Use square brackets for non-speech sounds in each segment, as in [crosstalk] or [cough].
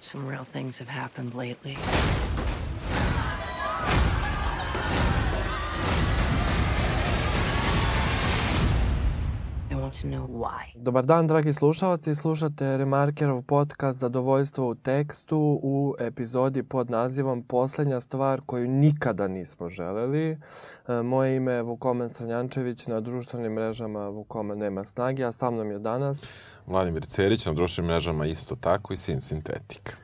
Some real things have happened lately. To know why. Dobar dan, dragi slušalci. Slušate Remarkerov podcast Zadovoljstvo u tekstu u epizodi pod nazivom Poslednja stvar koju nikada nismo želeli. E, moje ime je Vukomen Sranjančević, na društvenim mrežama Vukomen nema snage, a sa mnom je danas Vladimir Cerić, na društvenim mrežama isto tako i Sin Sintetik.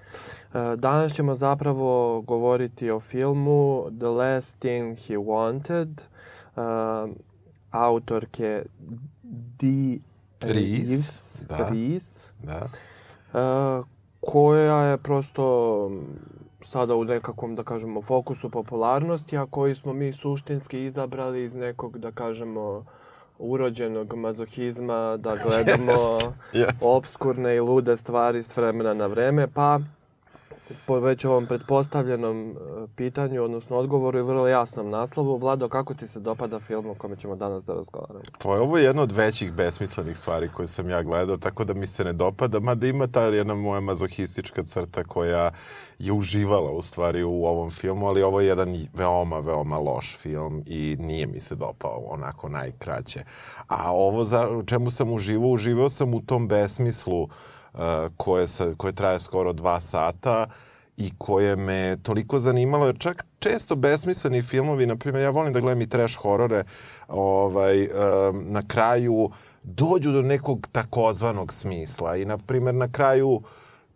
E, Danas ćemo zapravo govoriti o filmu The Last Thing He Wanted, uh, autorke Dee Rees, da. Rees, Da. uh, koja je prosto sada u nekakvom, da kažemo, fokusu popularnosti, a koji smo mi suštinski izabrali iz nekog, da kažemo, urođenog mazohizma, da [laughs] gledamo Jest. obskurne i lude stvari s vremena na vreme, pa po već ovom pretpostavljenom e, pitanju, odnosno odgovoru i vrlo jasnom naslovu. Vlado, kako ti se dopada film o kome ćemo danas da razgovaramo? Pa ovo je jedna od većih besmislenih stvari koje sam ja gledao, tako da mi se ne dopada, mada ima ta jedna moja mazohistička crta koja je uživala u stvari u ovom filmu, ali ovo je jedan veoma, veoma loš film i nije mi se dopao onako najkraće. A ovo za čemu sam uživao, uživao sam u tom besmislu uh, koje, sa, koje traje skoro dva sata i koje me toliko zanimalo, jer čak često besmisleni filmovi, na primjer, ja volim da gledam i trash horore, ovaj, um, na kraju dođu do nekog takozvanog smisla i, na primjer, na kraju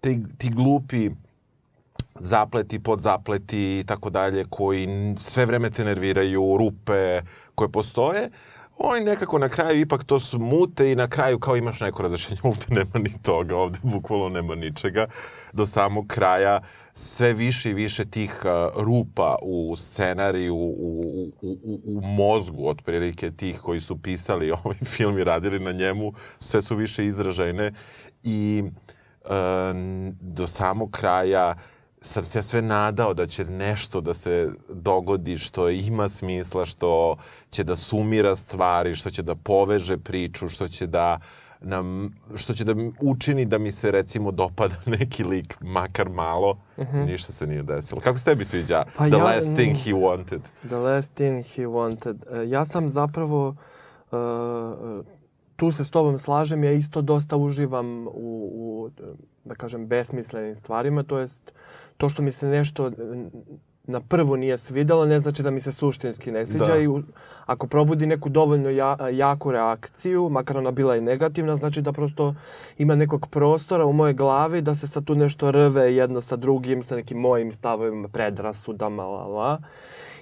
ti, ti glupi zapleti, podzapleti i tako dalje, koji sve vreme te nerviraju, rupe koje postoje, oni nekako na kraju ipak to smute i na kraju kao imaš neko razrešenje, [laughs] ovde nema ni toga, ovde bukvalno nema ničega. Do samog kraja sve više i više tih uh, rupa u scenariju, u, u, u, u, mozgu otprilike tih koji su pisali [laughs] ovaj film i radili na njemu, sve su više izražajne i uh, do samog kraja sam se ja sve nadao da će nešto da se dogodi što ima smisla, što će da sumira stvari, što će da poveže priču, što će da nam, što će da učini da mi se recimo dopada [laughs] neki lik, makar malo. Ništa se nije desilo. Kako se tebi sviđa Pa The ja- Last Thing He Wanted? The Last Thing He Wanted. E, Ja sam zapravo, uh, tu se s tobom slažem, ja isto dosta uživam u, u da kažem, besmislenim stvarima, to jest to što mi se nešto na prvu nije svidelo, ne znači da mi se suštinski ne sviđa Da. i u, ako probudi neku dovoljno ja, jaku reakciju, makar ona bila i negativna, znači da prosto ima nekog prostora u mojoj glavi da se sad tu nešto rve jedno sa drugim, sa nekim mojim stavovima, predrasudama, la, la.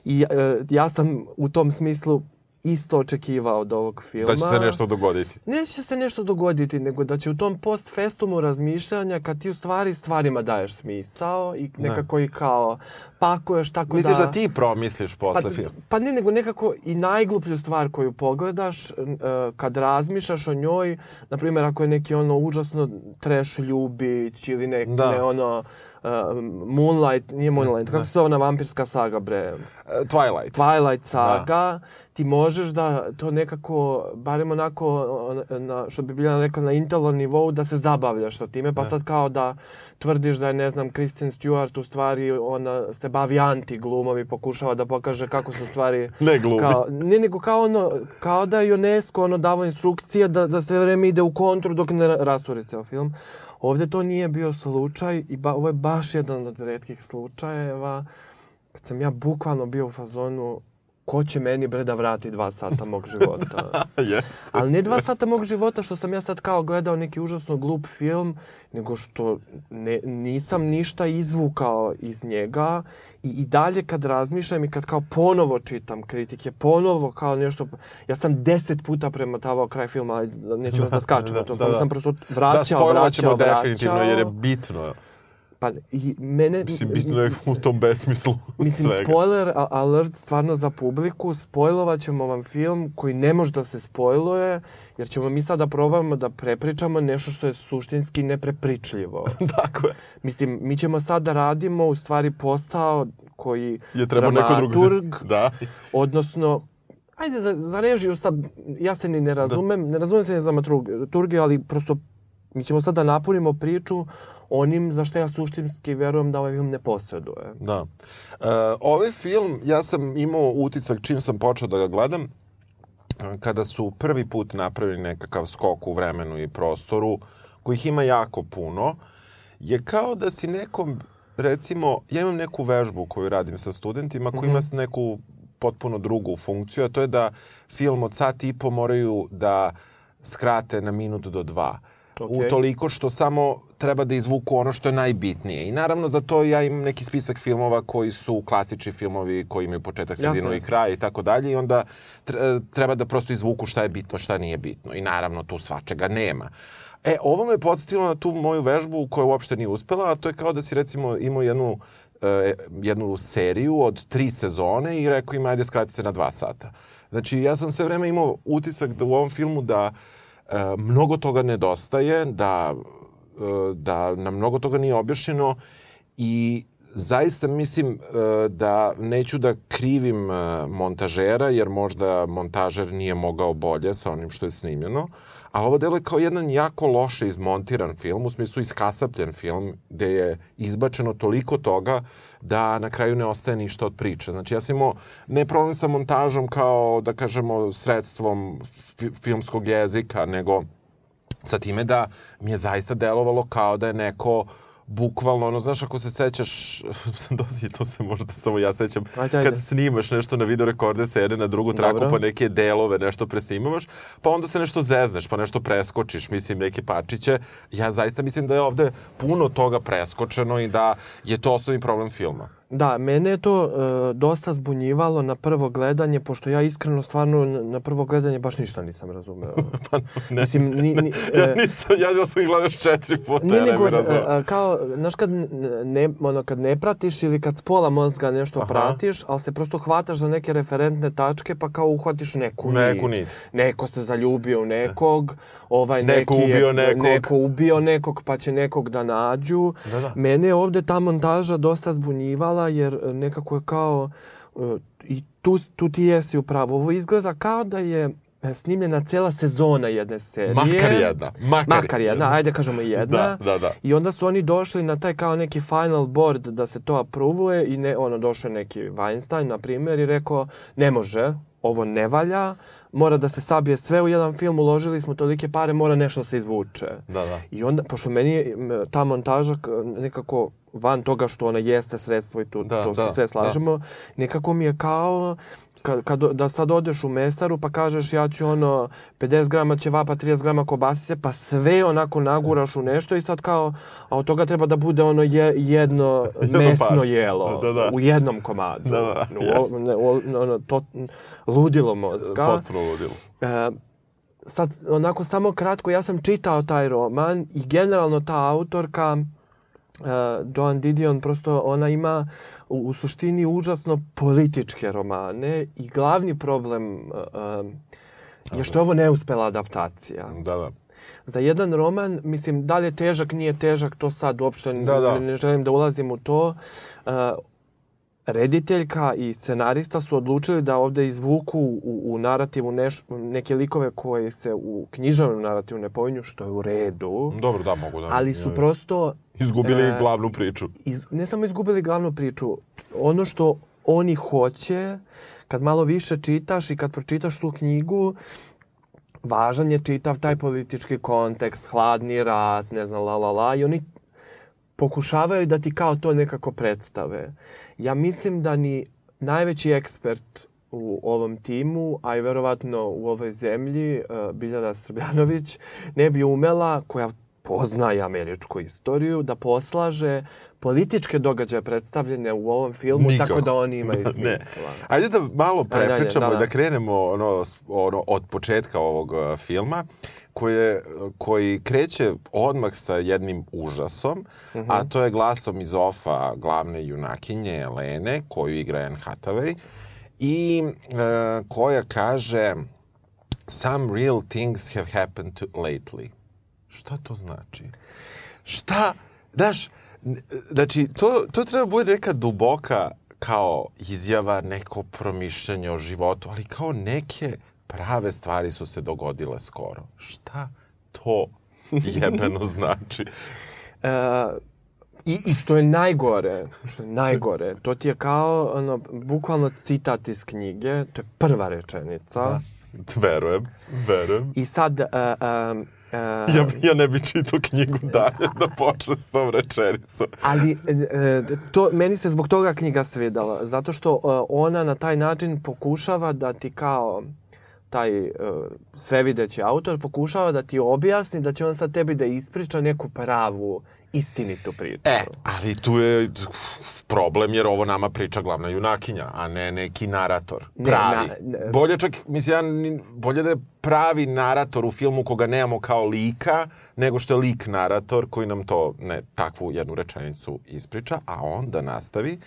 I e, ja sam u tom smislu isto očekivao od ovog filma. Da će se nešto dogoditi. Neće se nešto dogoditi, nego da će u tom post festumu razmišljanja, kad ti u stvari stvarima daješ smisao i nekako i kao pakuješ tako Misliš da... da ti promisliš posle Pa, filma? pa ne, nego nekako i najgluplju stvar koju pogledaš, e, kad razmišljaš o njoj, na primjer ako je neki ono užasno trash ljubić ili neki Da. ne, ono uh, Moonlight, nije Moonlight, kako se zove ona vampirska saga bre? E, Twilight. Twilight saga, ti možeš da to nekako, barem onako, on- na, što bi bila rekla na intelom nivou, da se zabavljaš sa time, pa sad kao da tvrdiš da je, ne znam, Kristen Stewart u stvari, ona se bavi anti-glumom i pokušava da pokaže kako su stvari... [laughs] Ne glumi. Kao, ne, nego kao ono, kao da je UNESCO ono davo instrukcije da, da sve vreme ide u kontru dok ne ra- rasturi ceo film. Ovde to nije bio slučaj i ba, ovo je baš jedan od redkih slučajeva. Kad sam ja bukvalno bio u fazonu ko će meni bre da vrati dva sata mog [laughs] života. Yes. Ali ne dva sata mog života što sam ja sad kao gledao neki užasno glup film, nego što ne, nisam ništa izvukao iz njega i, i dalje kad razmišljam i kad kao ponovo čitam kritike, ponovo kao nešto... Ja sam deset puta premotavao kraj filma, nećemo da [laughs] skačemo, to Da, samo da. sam prosto Da, vraćao, spojlovat ćemo vraćao, definitivno vraćao. jer je bitno. Pa i mene... Mislim, bitno je u tom besmislu [laughs] Mislim, svega. spoiler alert stvarno za publiku. Spojlovat ćemo vam film koji ne može da se spojluje, jer ćemo mi sada probamo da prepričamo nešto što je suštinski neprepričljivo. [laughs] Tako je. Mislim, mi ćemo sad da radimo u stvari posao koji Je trebao neko drugo. [laughs] Da. odnosno Ajde, za, za režiju sad, ja se ni ne razumem, ne razumem se ni za dramaturgiju, ali prosto mi ćemo sad da napunimo priču onim za što ja suštinski verujem da ovaj film ne posreduje. Da. E, ovaj film, ja sam imao utisak čim sam počeo da ga gledam, e, kada su prvi put napravili nekakav skok u vremenu i prostoru, kojih ima jako puno, je kao da si nekom, recimo, ja imam neku vežbu koju radim sa studentima, koji ima neku potpuno drugu funkciju, a to je da film od sat i po moraju da skrate na minut do dva. Okej. Utoliko što samo treba da izvuku ono što je najbitnije. I naravno za to ja imam neki spisak filmova koji su klasični filmovi koji imaju početak, sredinu i kraj i tako dalje i onda tre- treba da prosto izvuku šta je bitno, šta nije bitno. I naravno tu svačega nema. E, ovo me podsjetilo na tu moju vežbu koja uopšte nije uspela, a to je kao da si recimo imao jednu e, jednu seriju od tri sezone i rekao im ajde skratite na dva sata. Znači ja sam sve vreme imao utisak da u ovom filmu da e, mnogo toga nedostaje, da, e, da nam mnogo toga nije objašnjeno i zaista mislim e, da neću da krivim e, montažera, jer možda montažer nije mogao bolje sa onim što je snimljeno, ali ovo deluje kao jedan jako loše izmontiran film, u smislu iskasapljen film, gde je izbačeno toliko toga da na kraju ne ostaje ništa od priče. Znači ja sam imao ne problem sa montažom kao, da kažemo, sredstvom fi filmskog jezika, nego sa time da mi je zaista delovalo kao da je neko bukvalno, ono, znaš, ako se sećaš, [laughs] dozi, to se možda samo ja sećam, Ajde, ajde. kad snimaš nešto na video rekorde sede na drugu traku, Dobro. pa neke delove nešto presnimavaš, pa onda se nešto zezneš, pa nešto preskočiš, mislim, neke pačiće. Ja zaista mislim da je ovde puno toga preskočeno i da je to osnovni problem filma. Da, mene je to e, dosta zbunjivalo na prvo gledanje, pošto ja iskreno stvarno na prvo gledanje baš ništa nisam razumeo. [laughs] Pa, ne, Mislim, ni, ni, ja e, nisam, ja, ja sam gledao četiri puta, Ne, ja ne bih razumeo. a, a, kao, znaš, kad ne, ono, kad ne pratiš ili kad s pola mozga nešto Aha. pratiš, ali se prosto hvataš za neke referentne tačke, pa kao uhvatiš neku Neku nit. nit. Neko se zaljubio u nekog, ovaj, Neko neki je- ubio nekog. neko ubio nekog, pa će nekog da nađu. Da, da. Mene je ovde ta montaža dosta zbunjivala, jer e, nekako je kao, e, i tu, tu ti jesi upravo, ovo izgleda kao da je e, snimljena cela sezona jedne serije. Makar jedna. Makar, Makar jedna, ajde kažemo jedna. Da, da, da. I onda su oni došli na taj kao neki final board da se to apruvuje i ne, ono, došao je neki Weinstein, na primjer, i rekao, ne može, ovo ne valja, mora da se sabije sve u jedan film, uložili smo tolike pare, mora nešto da se izvuče. Da, da. I onda, pošto meni je ta montaža nekako van toga što ona jeste sredstvo i tu, Da, to da, se sve slažemo, nekako mi je kao kad, kad, da sad odeš u mesaru pa kažeš ja ću ono 50 grama ćevapa, 30 grama kobasice, pa sve onako naguraš u nešto i sad kao, a od toga treba da bude ono je, jedno [laughs] mesno jelo Da, da. u jednom komadu. Da, da, U- jasno. ne, u- ono, to, ludilo mozga. Potpuno ludilo. E, sad, onako samo kratko, ja sam čitao taj roman i generalno ta autorka, e, Joan Didion, prosto ona ima u, u suštini užasno političke romane i glavni problem e, je što je ovo neuspela adaptacija. Da, da. Za jedan roman, mislim, da li je težak, nije težak, to sad uopšte Da, da. Ne, želim da ulazim u to. Uh, rediteljka i scenarista su odlučili da ovde izvuku u, u narativu neš, neke likove koje se u književnom narativu ne povinju, što je u redu. Dobro, da, mogu da. Ali su prosto Izgubili e, glavnu priču. iz, ne samo izgubili glavnu priču, ono što oni hoće, kad malo više čitaš i kad pročitaš tu knjigu, važan je čitav taj politički kontekst, hladni rat, ne znam, la la la, i oni pokušavaju da ti kao to nekako predstave. Ja mislim da ni najveći ekspert u ovom timu, a i verovatno u ovoj zemlji, uh, Biljana Srbljanović, ne bi umela, koja poznaje američku istoriju, da poslaže političke događaje predstavljene u ovom filmu, Nikako. tako da oni imaju [laughs] smisla. ne. Ajde da malo Ajde, ajde, prepričamo da, da. da krenemo ono, ono, od početka ovog uh, filma koje, koji kreće odmah sa jednim užasom, Mhm. a to je glasom iz ofa glavne junakinje Elene, koju igra Anne Hathaway, i uh, koja kaže Some real things have happened to lately. Šta to znači? Šta? Znaš, znači, to, to treba bude neka duboka kao izjava, neko promišljanje o životu, ali kao neke prave stvari su se dogodile skoro. Šta to jebeno [laughs] znači. E, I, I što je najgore, što je najgore, to ti je kao, ono, bukvalno citat iz knjige, to je prva rečenica. Da. Verujem, verujem. I sad, uh, uh, Uh, ja, ja ne bi čitao knjigu dalje da počne s tom rečenicom. Ali e, to, meni se zbog toga knjiga svidala, zato što e, ona na taj način pokušava da ti kao taj uh, svevideći autor pokušava da ti objasni da će on sad tebi da ispriča neku pravu istinitu priču. E, ali tu je problem jer ovo nama priča glavna junakinja, a ne neki narator. Pravi. Ne, na, bolje čak, mislim, ja, bolje da je pravi narator u filmu koga nemamo kao lika, nego što je lik narator koji nam to, ne, takvu jednu rečenicu ispriča, a onda nastavi.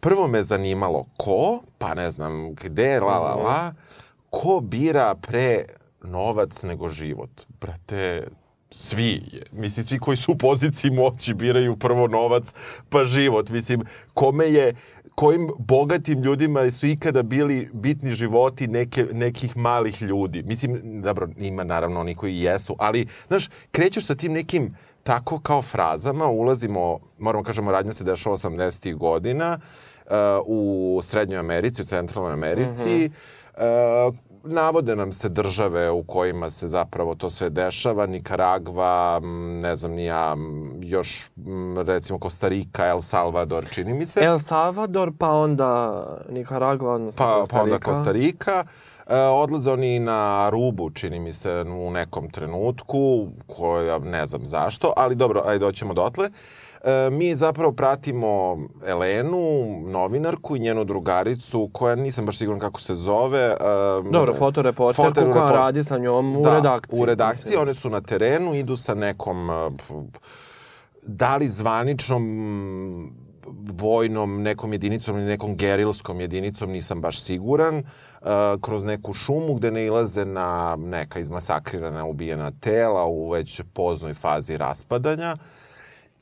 Prvo me zanimalo ko, pa ne znam gde, la, la, la, ko bira pre novac nego život? Brate, svi, mislim, svi koji su u poziciji moći biraju prvo novac pa život. Mislim, kome je, kojim bogatim ljudima su ikada bili bitni životi neke, nekih malih ljudi. Mislim, dobro, ima naravno oni koji jesu, ali, znaš, krećeš sa tim nekim tako kao frazama, ulazimo, moramo kažemo, radnja se dešava 80. godina, uh, u Srednjoj Americi, u Centralnoj Americi, mm -hmm. uh, navode nam se države u kojima se zapravo to sve dešava, Nikaragva, ne znam ni ja, još recimo Kostarika, El Salvador, čini mi se. El Salvador, pa onda Nikaragva, odnosno pa, Kostarika. Pa onda Kostarika. E, odlaze oni na Rubu, čini mi se, u nekom trenutku, koja ne znam zašto, ali dobro, ajde doćemo dotle. E, mi zapravo pratimo Elenu, novinarku i njenu drugaricu, koja nisam baš siguran kako se zove. E, dobro, fotoreporterku foto koja radi sa njom u da, redakciji. u redakciji. One su na terenu, idu sa nekom, e, da li zvaničnom vojnom nekom jedinicom ili nekom gerilskom jedinicom, nisam baš siguran, uh, kroz neku šumu gde ne ilaze na neka izmasakrirana, ubijena tela u već poznoj fazi raspadanja.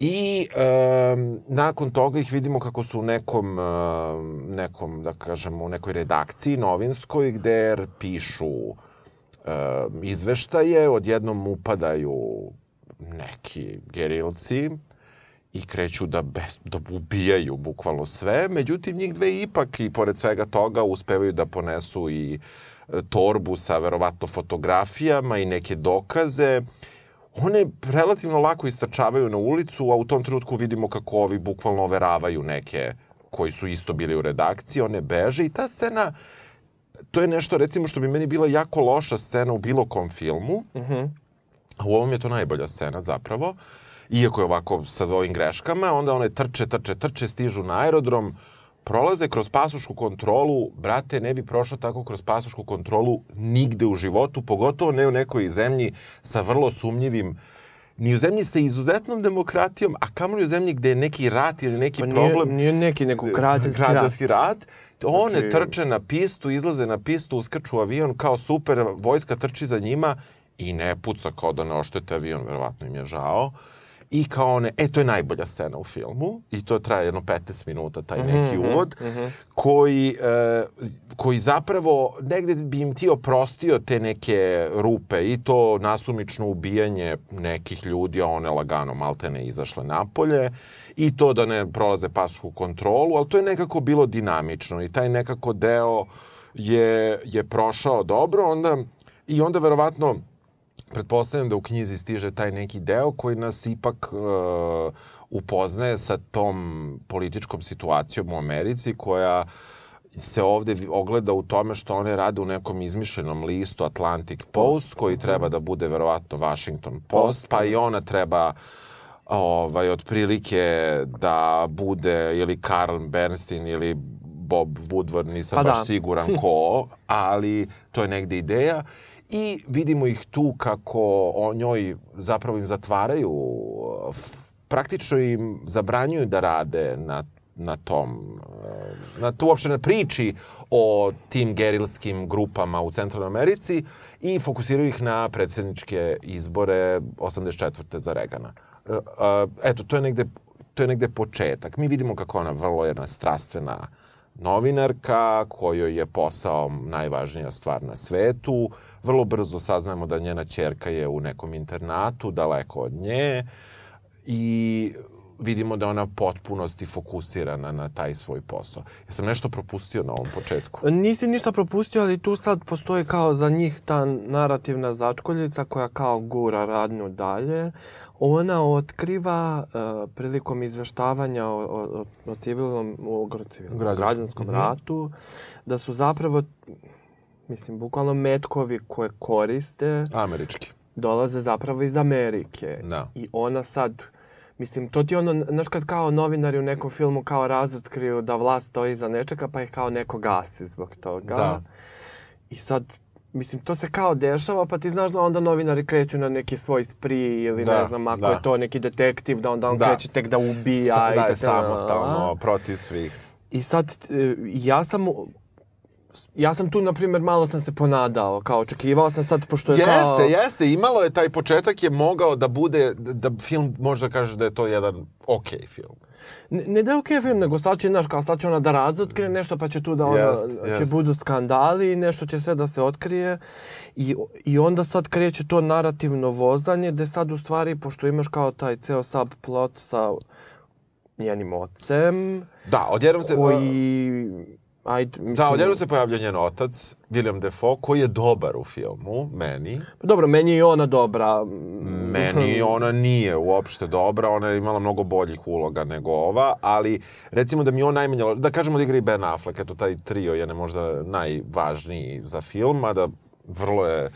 I um, nakon toga ih vidimo kako su u nekom, uh, nekom, da kažemo, u nekoj redakciji novinskoj gde pišu uh, izveštaje, odjednom upadaju neki gerilci, i kreću da, bez, da ubijaju bukvalno sve. Međutim, njih dve ipak i pored svega toga uspevaju da ponesu i e, torbu sa verovatno fotografijama i neke dokaze. One relativno lako istračavaju na ulicu, a u tom trenutku vidimo kako ovi bukvalno overavaju neke koji su isto bili u redakciji, one beže i ta scena, to je nešto recimo što bi meni bila jako loša scena u bilo kom filmu, mm -hmm. a u ovom je to najbolja scena zapravo. Uh, iako je ovako sa ovim greškama, onda one trče, trče, trče, stižu na aerodrom, prolaze kroz pasušku kontrolu, brate, ne bi prošao tako kroz pasušku kontrolu nigde u životu, pogotovo ne u nekoj zemlji sa vrlo sumnjivim ni u zemlji sa izuzetnom demokratijom, a kamoli u zemlji gde je neki rat ili neki pa nije, problem... Nije neki neko građanski, [laughs] građanski rat. rat. One znači... trče na pistu, izlaze na pistu, uskrču avion kao super, vojska trči za njima i ne puca kao da ne oštete avion, verovatno im je žao. Uh, I kao one, e, to je najbolja scena u filmu i to traje jedno 15 minuta, taj mhm, neki mm -hmm, uvod, mm -hmm. koji, e, koji zapravo negde bi im ti oprostio te neke rupe i to nasumično ubijanje nekih ljudi, a one lagano maltene izašle napolje i to da ne prolaze pasku kontrolu, ali to je nekako bilo dinamično i taj nekako deo je, je prošao dobro, onda i onda verovatno pretpostavljam da u knjizi stiže taj neki deo koji nas ipak uh, upoznaje sa tom političkom situacijom u Americi koja se ovde ogleda u tome što one rade u nekom izmišljenom listu Atlantic Post, koji treba da bude verovatno Washington Post, pa i ona treba ovaj, otprilike da bude ili Karl Bernstein ili Bob Woodward, nisam pa baš da. siguran ko, [laughs] ali to je negde ideja i vidimo ih tu kako o njoj zapravo im zatvaraju, praktično im zabranjuju da rade na na tom, na to uopšte na priči o tim gerilskim grupama u Centralnoj Americi i fokusiraju ih na predsedničke izbore 84. za Regana. E, eto, to je negde, to je negde početak. Mi vidimo kako ona vrlo jedna strastvena novinarka kojoj je posao najvažnija stvar na svetu. Vrlo brzo saznajemo da njena ćerka je u nekom internatu, daleko od nje i vidimo da je ona potpunosti fokusirana na taj svoj posao. Ja sam nešto propustio na ovom početku. Nisi ništa propustio, ali tu sad postoji kao za njih ta narativna začkoljica koja kao gura radnju dalje. Ona otkriva uh, prilikom izveštavanja o, o, o civilnom, o, civilnom Građanskom. građanskom Mhm. ratu, da su zapravo, mislim, bukvalno metkovi koje koriste Američki. dolaze zapravo iz Amerike. Da. I ona sad, mislim, to ti je ono, znaš kad kao novinari u nekom filmu kao razotkriju da vlast stoji iza nečega, pa ih kao neko gasi zbog toga. Da. I sad, mislim, to se kao dešava, pa ti znaš da onda novinari kreću na neki svoj spree ili Da, ne znam, ako da. je to neki detektiv, da onda on Da. kreće tek da ubija. Sa, i da je samostalno, protiv svih. I sad, e, ja sam... Ja sam tu, na primjer, malo sam se ponadao, kao očekivao sam sad, pošto je Jeste, kao... jeste, imalo je taj početak je mogao da bude, da, film možda kaže da je to jedan okej film. Ne, ne da je okej film, nego sad će, znaš, kao sad će ona da razotkrije nešto, pa će tu da ono, Jest, će jest. budu skandali i nešto će sve da se otkrije. I, I onda sad kreće to narativno vozanje, gde sad u stvari, pošto imaš kao taj ceo subplot sa njenim ocem, Da, odjednom se... koji... Ajde, mislim, Da, odjednom se pojavlja njen otac, William Defoe, koji je dobar u filmu, meni. Dobro, meni je i ona dobra. Meni [laughs] ona nije uopšte dobra, ona je imala mnogo boljih uloga nego ova, ali recimo da mi on najmanje, da kažemo da igra i Ben Affleck, eto taj trio je ne možda najvažniji za film, a da vrlo je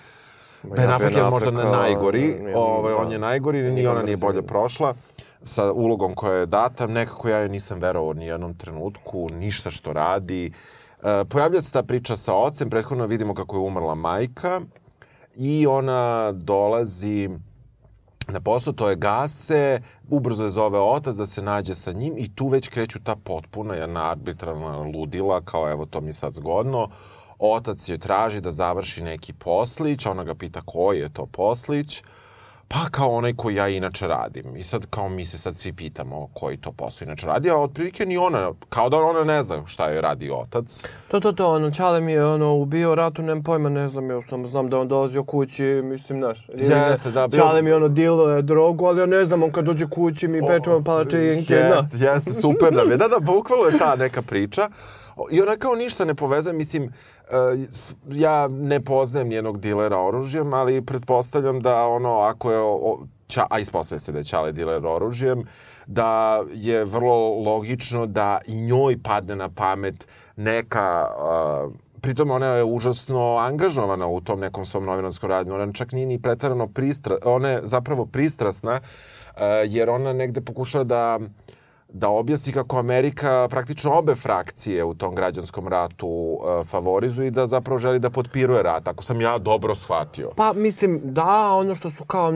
Ben ja Affleck Ben je možda Afflecka, najgori, ovaj, da. on je najgori, ni ona nije bolje prošla sa ulogom koja je data. Nekako ja joj nisam verovao ni jednom trenutku, ništa što radi. E, pojavlja se ta priča sa ocem, prethodno vidimo kako je umrla majka i ona dolazi na posao, to je gase, ubrzo je zove otac da se nađe sa njim i tu već kreću ta potpuna jedna arbitralna ludila, kao evo to mi sad zgodno. Otac joj traži da završi neki poslić, ona ga pita koji je to poslić. Pa kao onaj koji ja inače radim. I sad kao mi se sad svi pitamo koji to posao inače radi, a otprilike ni ona, kao da ona ne zna šta joj radi otac. To, to, to, ono, Čale mi je ono, ubio ratu, nemam pojma, ne znam, ja samo znam da on dolazio kući, mislim, znaš. Jeste, da, bio- Čale mi ono diluje drogu, ali ja ne znam, on kad dođe kući mi pečemo palačinke, da. Jeste, jeste, super nam je. Da, da, bukvalno je ta neka priča. I ona kao ništa ne povezuje, mislim, e, ja ne poznajem nijednog dilera oružjem, ali pretpostavljam da ono, ako je, ča, a ispostavlja se da je Čale diler oružjem, da je vrlo logično da i njoj padne na pamet neka uh, Pritom ona je užasno angažovana u tom nekom svom novinarskom radnju. Ona čak nije ni pretarano pristra... Ona je zapravo pristrasna uh, jer ona negde pokušava da da objasni kako Amerika praktično obe frakcije u tom građanskom ratu uh, favorizuje i da zapravo želi da potpiruje rat, ako sam ja dobro shvatio. Pa, mislim, da, ono što su kao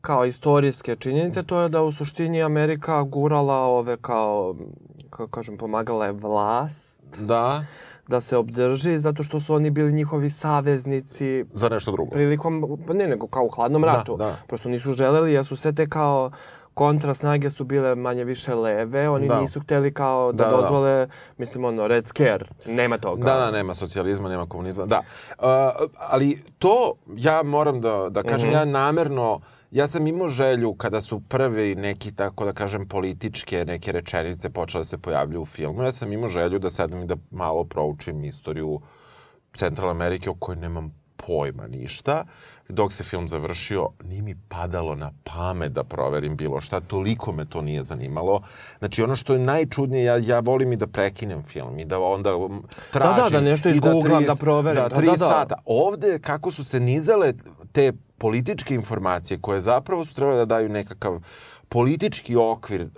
kao istorijske činjenice, to je da u suštini Amerika gurala ove kao, kako kažem, pomagala je vlast Da, da se obdrži, zato što su oni bili njihovi saveznici za nešto drugo. prilikom, pa ne nego kao u hladnom Da, ratu. da. Prosto nisu želeli, jer su sve te kao kontra snage su bile manje više leve, oni Da. nisu hteli kao da, Da, da, da. dozvole, mislim ono, red scare, nema toga. Da, da, nema socijalizma, nema komunizma, da. Uh, ali to, ja moram da, da kažem, Mhm. ja namerno, ja sam imao želju kada su prvi neki, tako da kažem, političke neke rečenice počele da se pojavljuju u filmu, ja sam imao želju da sedem i da malo proučim istoriju Centralne Amerike o kojoj nemam pojma ništa. Dok se film završio, nije mi padalo na pamet da proverim bilo šta, toliko me to nije zanimalo. Znači, ono što je najčudnije, ja, ja volim i da prekinem film i da onda um, tražim. da, da nešto izgooglam, tri- da proverim. Da, Da, tri da, da. sata. Ovde, kako su se nizale te političke informacije koje zapravo su trebale da daju nekakav politički okvir uh,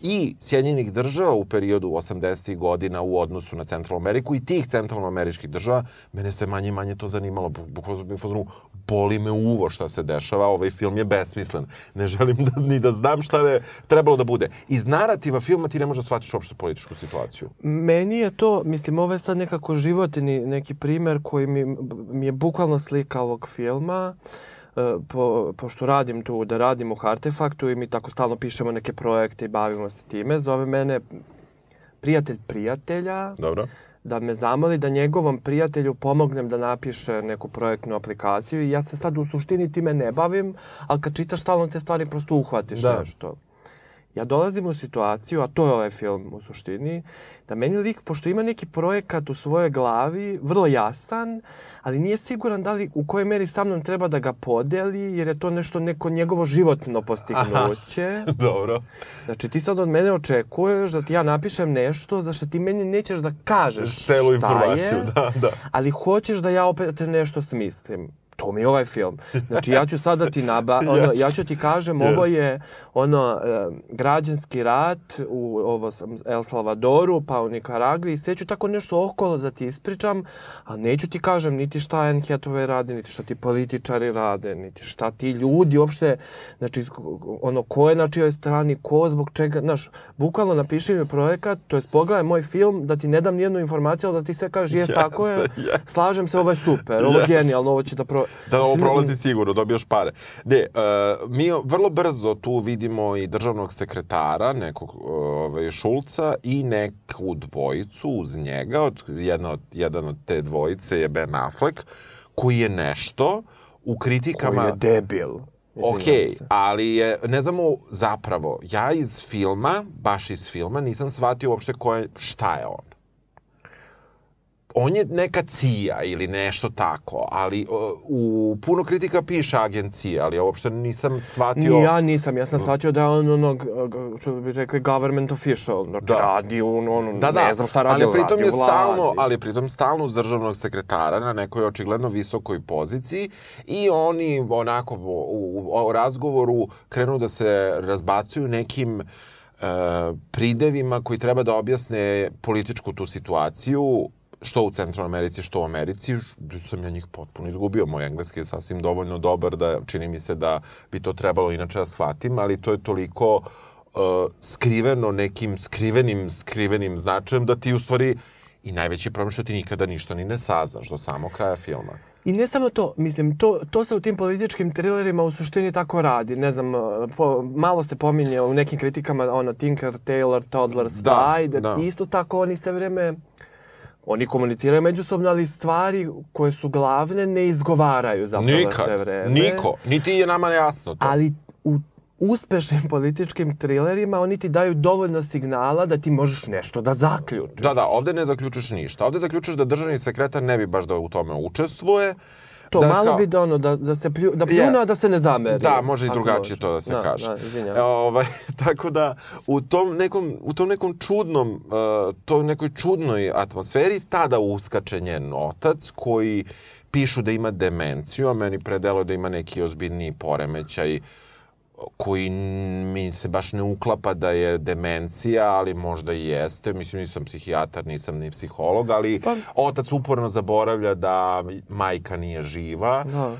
i Sjedinjenih država u periodu 80. godina u odnosu na Centralnu Ameriku i tih centralnoameričkih država, mene se manje i manje to zanimalo. Bu- Bukvalno boli me uvo šta se dešava, ovaj film je besmislen. Ne želim da, ni da znam šta je trebalo da bude. Iz narativa filma ti ne možeš da shvatiš uopšte političku situaciju. Meni je to, mislim, ovo je sad nekako životni neki primer koji mi, mi je bukvalno slika ovog filma. E, po, pošto radim tu, da radim u Artefaktu i mi tako stalno pišemo neke projekte i bavimo se time, zove mene prijatelj prijatelja Dobro. da me zamoli da njegovom prijatelju pomognem da napiše neku projektnu aplikaciju i ja se sad u suštini time ne bavim, ali kad čitaš stalno te stvari prosto uhvatiš Da. nešto. Ja dolazim u situaciju, a to je ovaj film u suštini, da meni lik, pošto ima neki projekat u svojoj glavi, vrlo jasan, ali nije siguran da li u kojoj meri sa mnom treba da ga podeli, jer je to nešto neko njegovo životno postignuće. [laughs] Dobro. Znači ti sad od mene očekuješ da ti ja napišem nešto za što ti meni nećeš da kažeš Celu šta informaciju, je, [laughs] da, da. ali hoćeš da ja opet nešto smislim. To mi je ovaj film. Znači ja ću sad da ti naba, [laughs] ono, Jasno. ja ću ti kažem ovo je ono e, građanski rat u ovo sam El Salvadoru, pa u Nikaragvi sve ću tako nešto okolo da ti ispričam, a neću ti kažem niti šta Anne Hathaway radi, niti šta ti političari rade, niti šta ti ljudi uopšte, znači ono ko je na čijoj strani, ko zbog čega, znaš, bukvalno napiši mi projekat, to jest pogledaj moj film, da ti ne dam nijednu informaciju, ali da ti sve kažeš, jes, [laughs] tako je, jeste. slažem se, ovo je super, ovo je Jeste. genijalno, ovo će da pro... Da, ovo Mislim, prolazi sigurno, dobijaš pare. Ne, uh, mi vrlo brzo tu vidimo i državnog sekretara, nekog ovaj, Šulca i neku dvojicu uz njega. Od, jedna od, jedan od te dvojice je Ben Affleck, koji je nešto u kritikama... Koji je debil. Ok, ali je, ne znamo zapravo, ja iz filma, baš iz filma, nisam shvatio uopšte ko je, šta je on. On je neka cija ili nešto tako, ali u puno kritika piše agencija, ali ja uopšte nisam shvatio... Ja nisam, ja sam shvatio da je on onog, što bi rekli, government official. Znači, Da. radi on, on, Da, da, ne znam šta radi, ali pritom radi je stalno, ali pritom stalno uz državnog sekretara na nekoj očigledno visokoj poziciji i oni onako u, u, u razgovoru krenu da se razbacuju nekim e, pridevima koji treba da objasne političku tu situaciju što u Centralnoj Americi, što u Americi, sam ja njih potpuno izgubio. Moj engleski je sasvim dovoljno dobar da čini mi se da bi to trebalo inače da shvatim, ali to je toliko uh, skriveno nekim skrivenim, skrivenim značajem da ti u stvari i najveći problem što ti nikada ništa ni ne saznaš do samog kraja filma. I ne samo to, mislim, to, to se u tim političkim trilerima u suštini tako radi. Ne znam, po, malo se pominje u nekim kritikama ono Tinker, Taylor, Toddler, Spy, da, da. isto tako oni sve vreme oni komuniciraju međusobno, ali stvari koje su glavne ne izgovaraju zapravo sve Nikad, vreme. niko, niti je nama jasno to. Ali u uspešnim političkim trilerima oni ti daju dovoljno signala da ti možeš nešto da zaključiš. Da, da, ovde ne zaključuješ ništa. Ovde zaključuješ da državni sekretar ne bi baš da u tome učestvuje. To da malo kao- bi da ono, da, da se plju, da pljune, a da se ne zameri. Da, može i drugačije može. to da se da, kaže. Da, izvinjam. E, ovaj, [laughs] tako da, u tom nekom, u tom nekom čudnom, uh, toj nekoj čudnoj atmosferi tada uskače njen otac koji pišu da ima demenciju, a meni predelo da ima neki ozbiljniji poremećaj koji mi se baš ne uklapa da je demencija, ali možda i jeste. Mislim, nisam psihijatar, nisam ni psiholog, ali Pa- otac uporno zaboravlja da majka nije živa. Da.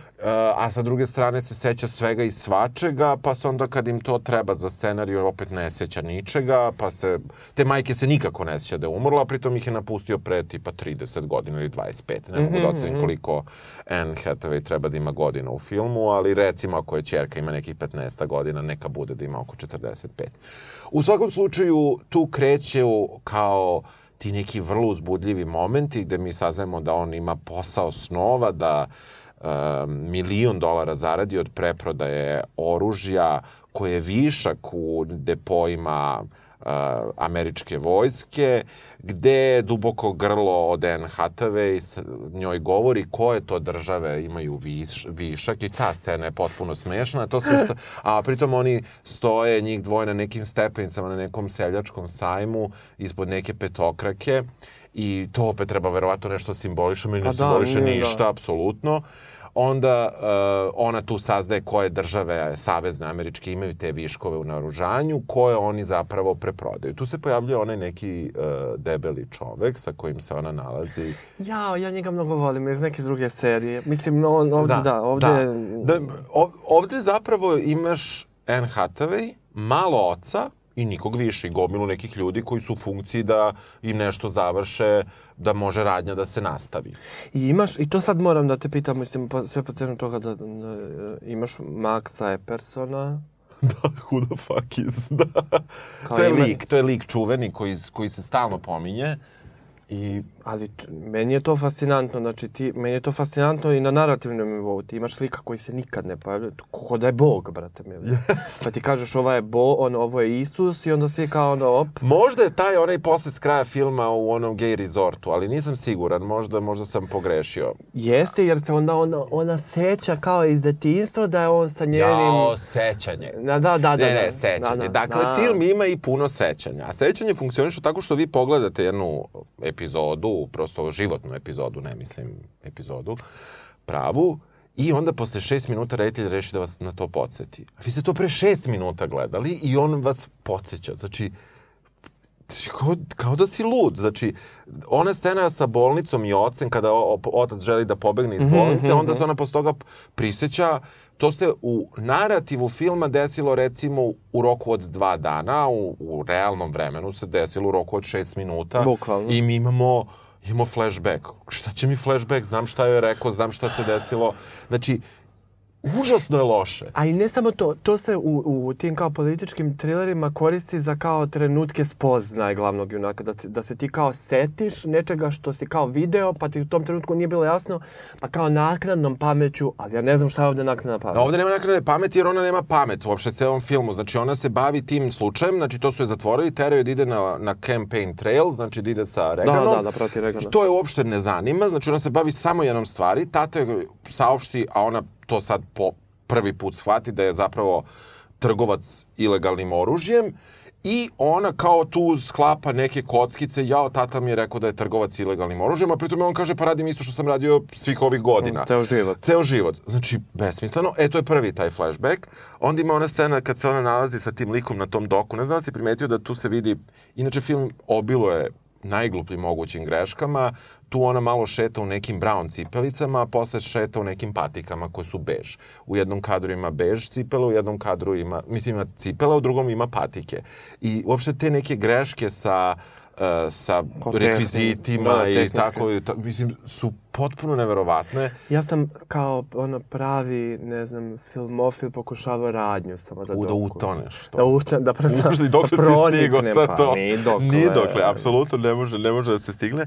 A sa druge strane se seća svega i svačega, pa se onda kad im to treba za scenariju opet ne seća ničega, pa se, te majke se nikako ne seća da je umrla, pritom ih je napustio pre tipa 30 godina ili 25. Ne mogu da ocenim koliko Anne Hathaway treba da ima godina u filmu, ali recimo ako je čerka ima nekih 15 godina, neka bude da ima oko 45. U svakom slučaju tu kreće kao ti neki vrlo uzbudljivi momenti gde mi saznajemo da on ima posao snova, da milion dolara zaradi od preprodaje oružja koje je višak u depojima uh, američke vojske, gde duboko grlo od Anne Hathaway njoj govori koje to države imaju viš, višak i ta scena je potpuno smešna. To sve sto, a pritom oni stoje njih dvoje na nekim stepenicama na nekom seljačkom sajmu ispod neke petokrake i to opet treba verovatno nešto simboliše, meni ne Pa da, simboliše nije, da. ništa, apsolutno. Onda uh, ona tu saznaje koje države savezne američke imaju te viškove u naoružanju, koje oni zapravo preprodaju. Tu se pojavljuje onaj neki uh, debeli čovek sa kojim se ona nalazi. Jao, ja njega mnogo volim iz neke druge serije. Mislim, on, ovde, da, ovde... Da. da ovde zapravo imaš Anne Hathaway, malo oca i nikog više, i gomilu nekih ljudi koji su u funkciji da im nešto završe, da može radnja da se nastavi. I imaš, i to sad moram da te pitam, mislim, po, sve po cenu toga da, da, e, imaš Maxa Eppersona, [laughs] da, who the fuck is, da. Kao to je ima- lik, to je lik čuveni koji, koji se stalno pominje. I Ali meni je to fascinantno, znači ti, meni je to fascinantno i na narativnom nivou. Ti imaš lika koji se nikad ne pojavlja, kako da je Bog, brate mili. Pa ti kažeš ova je Bo, on, ovo je Isus i onda svi kao ono, op, Možda je taj onaj posle s kraja filma u onom gay resortu, ali nisam siguran, možda, možda sam pogrešio. jeste jer se onda ona, ona seća kao iz detinstva da je on sa njenim... Jao, sećanje. Na, da, da, da. Ne, ne, da. sećanje. Da, da, dakle, da. film ima i puno sećanja. A sećanje funkcioniše tako što vi pogledate jednu epizodu, prosto životnu epizodu, ne mislim epizodu, pravu, i onda posle šest minuta reditelj reši da vas na to podsjeti. A vi ste to pre šest minuta gledali i on vas podsjeća. Znači, kao, kao da si lud. Znači, ona scena sa bolnicom i ocem, kada otac želi da pobegne iz bolnice, onda se ona posle toga prisjeća To se u narativu filma desilo recimo u roku od dva dana, u, u realnom vremenu se desilo u roku od šest minuta. Bukvalno. I mi imamo, imamo flashback. Šta će mi flashback? Znam šta je rekao, znam šta se desilo. Znači, užasno je loše. A i ne samo to, to se u, u tim kao političkim trilerima koristi za kao trenutke spoznaje glavnog junaka, da, da se ti kao setiš nečega što si kao video, pa ti u tom trenutku nije bilo jasno, pa kao naknadnom pameću, ali ja ne znam šta je ovde naknadna pamet. Da, ovde nema naknade pameti jer ona nema pamet uopšte celom filmu. Znači ona se bavi tim slučajem, znači to su je zatvorili, teraju da ide na, na campaign trail, znači da ide sa Reganom. da, da, protiv Reagana. I to je uopšte ne zanima, znači ona se bavi samo jednom stvari, tata joj saopšti, a ona to sad po prvi put shvati da je zapravo trgovac ilegalnim oružjem i ona kao tu sklapa neke kockice, jao, tata mi je rekao da je trgovac ilegalnim oružjem, a pritom on kaže, pa radim isto što sam radio svih ovih godina. Ceo život. Ceo život. Znači, besmisleno. E, to je prvi taj flashback. Onda ima ona scena kad se ona nalazi sa tim likom na tom doku. Ne znam da si primetio da tu se vidi... Inače, film obilo je najglupljim mogućim greškama. Tu ona malo šeta u nekim brown cipelicama, a posle šeta u nekim patikama koje su bež. U jednom kadru ima bež cipela, u jednom kadru ima, mislim ima cipela, u drugom ima patike. I uopšte te neke greške sa uh, sa Kao rekvizitima da, i tako, ta, mislim, su potpuno neverovatne. Ja sam kao ono pravi, ne znam, filmofil pokušavao radnju samo da U, da utoneš. To. Da utoneš, da prosto Ušli [laughs] dokle si proniknem, stigao sa pa, to. Nije dokle. Nije dokle, apsolutno ne može, ne može da se stigne.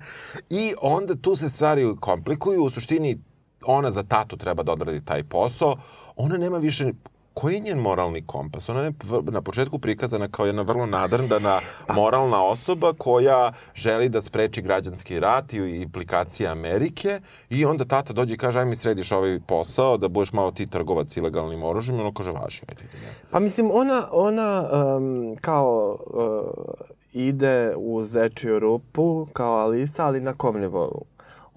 I onda tu se stvari komplikuju, u suštini ona za tatu treba da odradi taj posao, ona nema više koji je njen moralni kompas? Ona je na početku prikazana kao jedna vrlo nadrndana moralna osoba koja želi da spreči građanski rat i implikacije Amerike i onda tata dođe i kaže aj mi središ ovaj posao da budeš malo ti trgovac ilegalnim oružjem i ono kaže važi, ajde. Pa mislim, ona, ona um, kao uh, ide u zečiju rupu, kao Alisa, ali na kom nivou?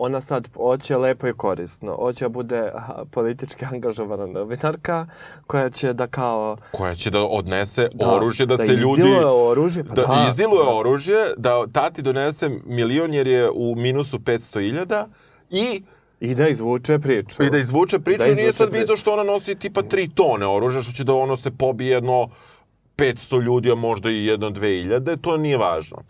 Ona sad hoće lepo i korisno. Hoće da bude politički [laughs] angažovana novinarka koja će da kao... koja će da odnese Da, oružje da, da se ljudi izdiluje oružje, pa da, da, izdiluje da. oružje da tati donese milion jer je u minusu 500.000 i I da izvuče priču. i da izvuče priču Da da nije izvuče sad bitno što ona nosi tipa 3 tone oružja što će da ono se pobije jedno 500 ljudi a možda i jedno 2000 to nije važno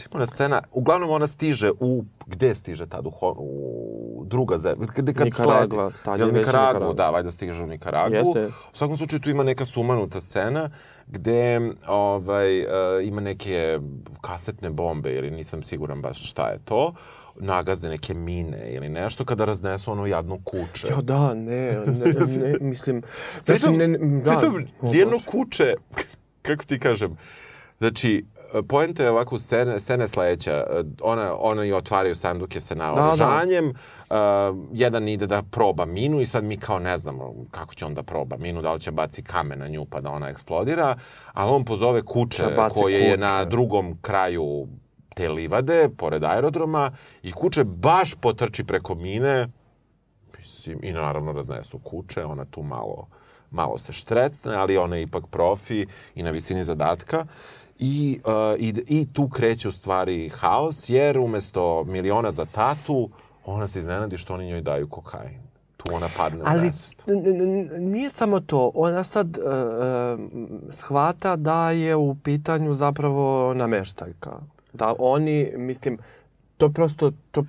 Recimo ona scena, uglavnom ona stiže u, gde stiže tad, u, Ho- u druga zemlja, gde kad Nikaragva, je Jel Nikaragvu, Nikaragva. da, valjda stiže u Nikaragvu. Jeste. U svakom slučaju tu ima neka sumanuta scena gde ovaj, uh, ima neke kasetne bombe ili nisam siguran baš šta je to, nagazne neke mine ili nešto kada raznesu ono jadno kuće. Jo, da, ne, ne, [laughs] ne mislim... Pritom, ne, ne, da, pritom o nijedno Bože. kuće, [laughs] kako ti kažem, znači, poenta je ovako, scene, scena je sledeća. Ona, ona i otvaraju sanduke sa naoružanjem, uh, jedan ide da proba minu i sad mi kao ne znamo kako će on da proba minu, da li će baci kamen na nju pa da ona eksplodira, ali on pozove kuće Da koje je kuče. na drugom kraju te livade, pored aerodroma, i kuće baš potrči preko mine, mislim, i naravno raznesu kuće, ona tu malo, malo se štrecne, ali ona je ipak profi i na visini zadatka. I, uh, i, I tu kreće u stvari haos, jer umesto miliona za tatu, ona se iznenadi što oni njoj daju kokain. Tu ona padne u Ali nesvest. n- n- n- nije samo to. Ona sad uh, shvata da je u pitanju zapravo nameštaljka. Da oni, mislim, to prosto, to...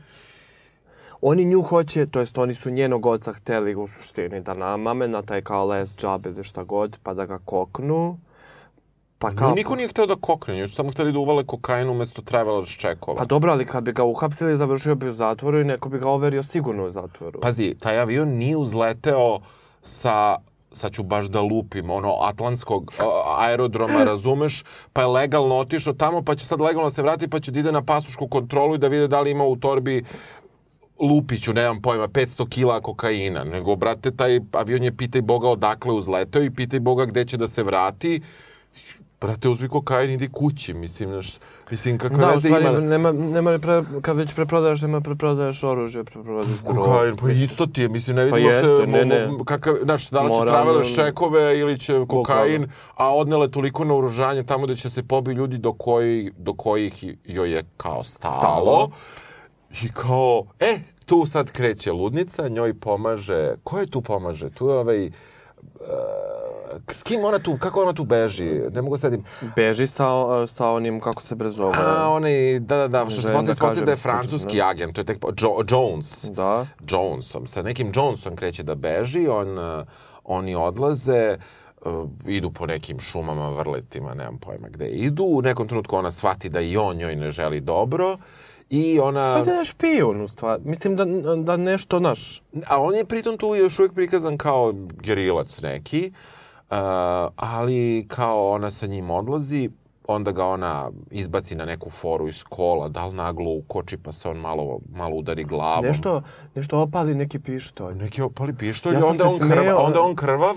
oni nju hoće, to jest oni su njenog oca hteli u suštini da namame na taj kao les džab ili šta god, pa da ga koknu. Pa Kao... Niko nije hteo da kokne, još samo hteli da uvale kokain umesto travelers čekova. Pa dobro, ali kad bi ga uhapsili, završio bi u zatvoru i neko bi ga overio sigurno u zatvoru. Pazi, taj avion nije uzleteo sa sad ću baš da lupim, ono, atlantskog aerodroma, [laughs] razumeš, pa je legalno otišao tamo, pa će sad legalno se vratiti, pa će da ide na pasušku kontrolu i da vide da li ima u torbi Lupiću, nemam pojma, 500 kila kokaina, nego, brate, taj avion je pitaj Boga odakle uzleteo i pitaj Boga gde će da se vrati brate, uzmi kokain, idi kući, mislim, znaš, mislim, kakve da, veze stvari, ima... nema, nema, pre, kad već preprodaješ, nema preprodaješ oružje, preprodaješ drogu. Kokain, pa isto ti je, mislim, ne vidim pa jeste, ne, ne. Kakav, znaš, da li će traveler šekove ili će kokain, a odnele toliko na oružanje tamo da će se pobi ljudi do, koji, do kojih joj je kao stalo. stalo. I kao, e, tu sad kreće ludnica, njoj pomaže, ko je tu pomaže? Tu je ovaj, uh, s kim ona tu, kako ona tu beži? Ne mogu sedim. Beži sa, sa onim, kako se bre zove. A, onaj, da, da, da, što se posle sposlije da je francuski da. agent, to je tek, jo, Jones. Da. Jonesom, sa nekim Jonesom kreće da beži, on, oni odlaze, uh, idu po nekim šumama, vrletima, nemam pojma gde idu. U nekom trenutku ona shvati da i on njoj ne želi dobro I ona... Sad je naš špijun, u stvari. Mislim da, da nešto naš... A on je pritom tu još uvijek prikazan kao gerilac neki. Uh, ali kao ona sa njim odlazi, onda ga ona izbaci na neku foru iz kola, da li naglo ukoči pa se on malo, malo udari glavom. Nešto, nešto opali neki pištolj. Neki opali pištolj, ja onda, on krvav, onda on krvav,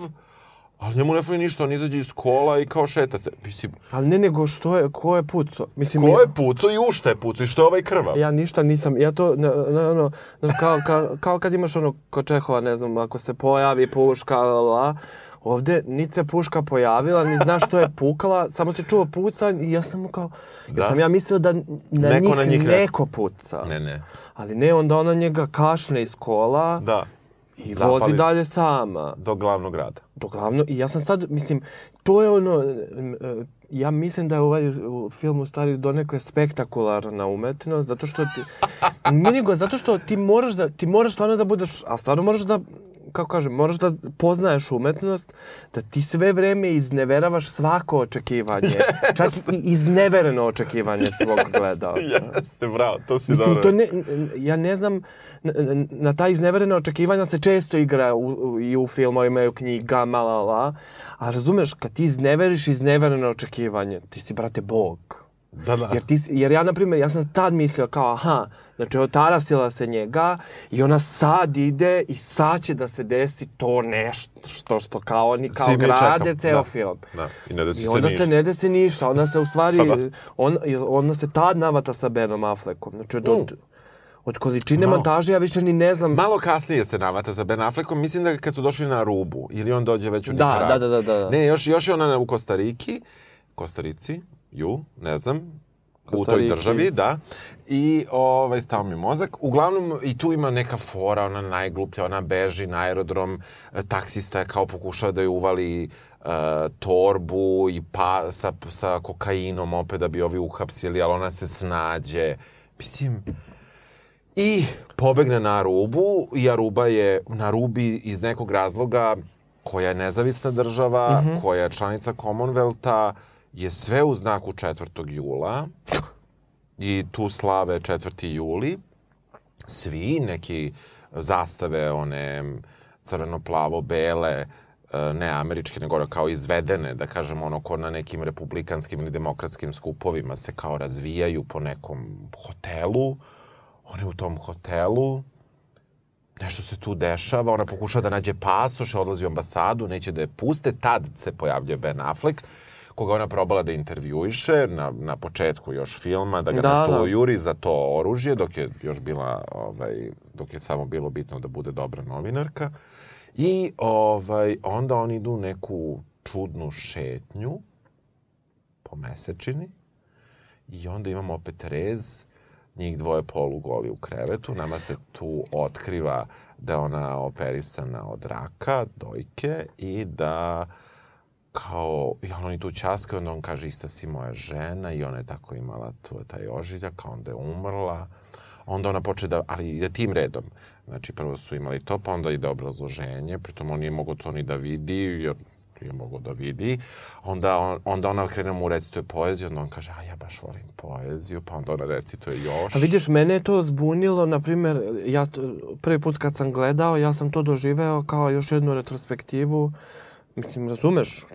Ali njemu ne fali ništa, on izađe iz kola i kao šeta se. Mislim, ali ne nego što je, ko je puco? Mislim, ko je puco i u šta je puco i što je ovaj krvav? Ja ništa nisam, ja to, ne, ne, ne, ne, kao, kao, kao kad imaš ono kod Čehova, ne znam, ako se pojavi puška, la, la, Ovde niti se puška pojavila, ni zna što je pukala, samo se čuo pucanj i ja sam mu kao... Da? Ja sam ja mislio da na neko njih, na njih neko puca. Ne, ne. Ali ne, onda ona njega kašne iz kola. Da. I Zapali vozi dalje sama. Do glavnog grada. Do glavnog. I ja sam sad, mislim, to je ono, ja mislim da je ovaj film u stvari donekle spektakularna umetnost, zato što ti, [laughs] nego, zato što ti moraš da, ti moraš stvarno da budeš, a stvarno moraš da, kako kažem, moraš da poznaješ umetnost, da ti sve vreme izneveravaš svako očekivanje. [laughs] Čak i iznevereno očekivanje svog gledalca. [laughs] Jeste, bravo, to si Mislim, dobro. To ne, ja ne znam, na, na ta izneverena očekivanja se često igra u, u, i u filmovima i u knjigama, la, la. A razumeš, kad ti izneveriš iznevereno očekivanje, ti si, brate, bog. Da, da. Jer, ti, jer ja, na primjer, ja sam tad mislio kao, aha, znači otarasila se njega i ona sad ide i sad će da se desi to nešto što, što kao oni kao Svi grade ceo da. film. Da. I ne desi I onda se, se ne desi ništa. Onda se u stvari, da. on, ona se tad navata sa Benom Affleckom. Znači, od, mm. od količine Malo. montaže ja više ni ne znam. Malo kasnije se navata sa Ben Affleckom, mislim da kad su došli na rubu, ili on dođe već u da, da, da, da, da. Ne, još, još je ona u Kostariki, Kostarici, ju, ne znam, u toj državi, da. I ovaj, stao mi mozak. Uglavnom, i tu ima neka fora, ona najgluplja, ona beži na aerodrom, taksista je kao pokušao da je uvali uh, torbu i pa sa, sa kokainom opet da bi ovi uhapsili, ali ona se snađe. Mislim, I pobegne na Arubu i Aruba je na Rubi iz nekog razloga koja je nezavisna država, mm -hmm. koja je članica Commonwealtha, je sve u znaku 4. jula i tu slave 4. juli. Svi neki zastave, one crveno-plavo-bele, e, ne američke, nego kao izvedene, da kažemo, ono, ko na nekim republikanskim ili demokratskim skupovima se kao razvijaju po nekom hotelu. One u tom hotelu, nešto se tu dešava, ona pokušava da nađe pasoš, odlazi u ambasadu, neće da je puste, tad se pojavljuje Ben Affleck koga ona probala da intervjuiše na, na početku još filma, da ga da, nešto da. juri za to oružje, dok je još bila, ovaj, dok je samo bilo bitno da bude dobra novinarka. I ovaj, onda oni idu neku čudnu šetnju po mesečini i onda imamo opet rez, njih dvoje polugoli u krevetu, nama se tu otkriva da ona operisana od raka, dojke i da uh, kao, jel oni tu časkaju, onda on kaže, ista si moja žena i ona je tako imala tu, taj ožiljak, a onda je umrla. onda ona poče da, ali ide tim redom. Znači, prvo su imali to, pa onda ide obrazloženje, pritom on nije mogao to ni da vidi, jer je mogao da vidi. Onda, on, onda ona krene mu recituje poeziju, onda on kaže, a ja baš volim poeziju, pa onda ona recituje još. A vidiš, mene je to zbunilo, na primjer, ja prvi put kad sam gledao, ja sam to doživeo kao još jednu retrospektivu. Mislim, razumeš,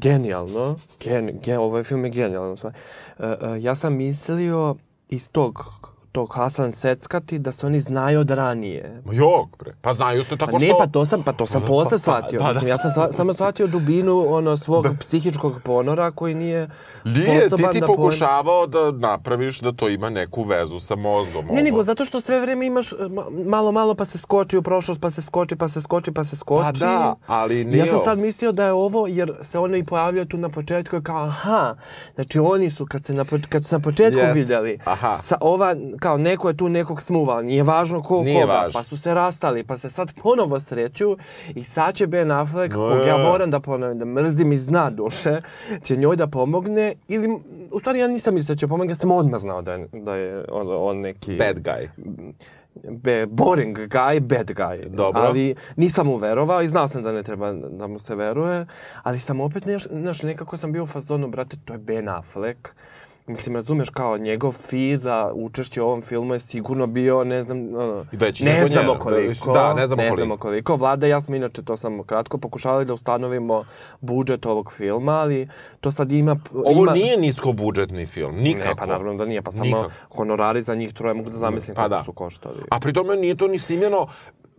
genijalno, gen, gen, ovaj film je stvari. E, e, ja sam mislio iz tog, tog Hasan Seckati da se oni znaju od ranije. Ma jok, bre. Pa znaju se tako Pa ne, što... pa to sam, pa to sam Pa, posle pa, shvatio. pa, da. Mislim, ja sam sva, samo shvatio dubinu ono svog psihičkog ponora koji nije Nije, ti si da pokušavao da napraviš da to ima neku vezu sa mozgom. Ne, ovo. nego zato što sve vreme imaš e, ma- malo, malo pa se skoči u prošlost, pa se skoči, pa se skoči, pa se skoči. Pa da, ali nije... Ja sam sad mislio da je ovo, jer se ono i pojavio tu na početku, kao, aha, znači oni su, kad, se na, kad su na početku Jest. vidjeli, Aha. sa, ova, kao neko je tu nekog smuvao, nije važno ko Nije koga, važno. pa su se rastali, pa se sad ponovo sreću i sad će Ben Affleck, No, kog ja moram da ponovim, da mrzim iz dna duše, će njoj da pomogne, ili, u stvari ja nisam mislio da će pomogne, ja sam odmah znao da je, da je on, on neki... Bad guy. be, boring guy, bad guy. Dobro. Ali nisam mu verovao i znao sam da ne treba da mu se veruje, ali sam opet, neš, neš, nekako sam bio u fazonu, brate, to je Ben Affleck. Mislim, razumeš, kao njegov fi za učešće u ovom filmu je sigurno bio, ne znam, Veći ne znamo njen. koliko. Da, ne znamo ne koliko. znamo koliko. Vlada i ja smo inače, to sam kratko pokušali da ustanovimo budžet ovog filma, ali to sad ima... Ovo ima... nije niskobudžetni film, nikako. Ne, pa naravno da nije, pa samo Nikako. honorari za njih troje mogu da zamislim Pa kako da. su koštali. A pri tome nije to ni snimljeno,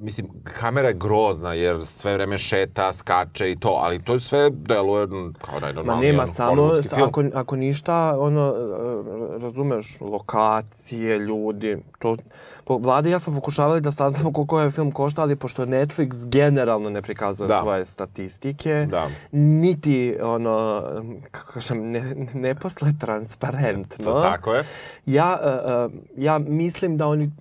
mislim, kamera je grozna jer sve vreme šeta, skače i to, ali to sve deluje kao Ma najnormalniji nema samo, ako, ako ništa, ono, e, razumeš, lokacije, ljudi, to... Po, Vlada i ja smo pokušavali da saznamo koliko je film košta, ali pošto Netflix generalno ne prikazuje Da. svoje statistike, Da. niti, ono, kako kažem, ne, ne posle transparentno. To tako je. Ja, e, e, ja mislim da oni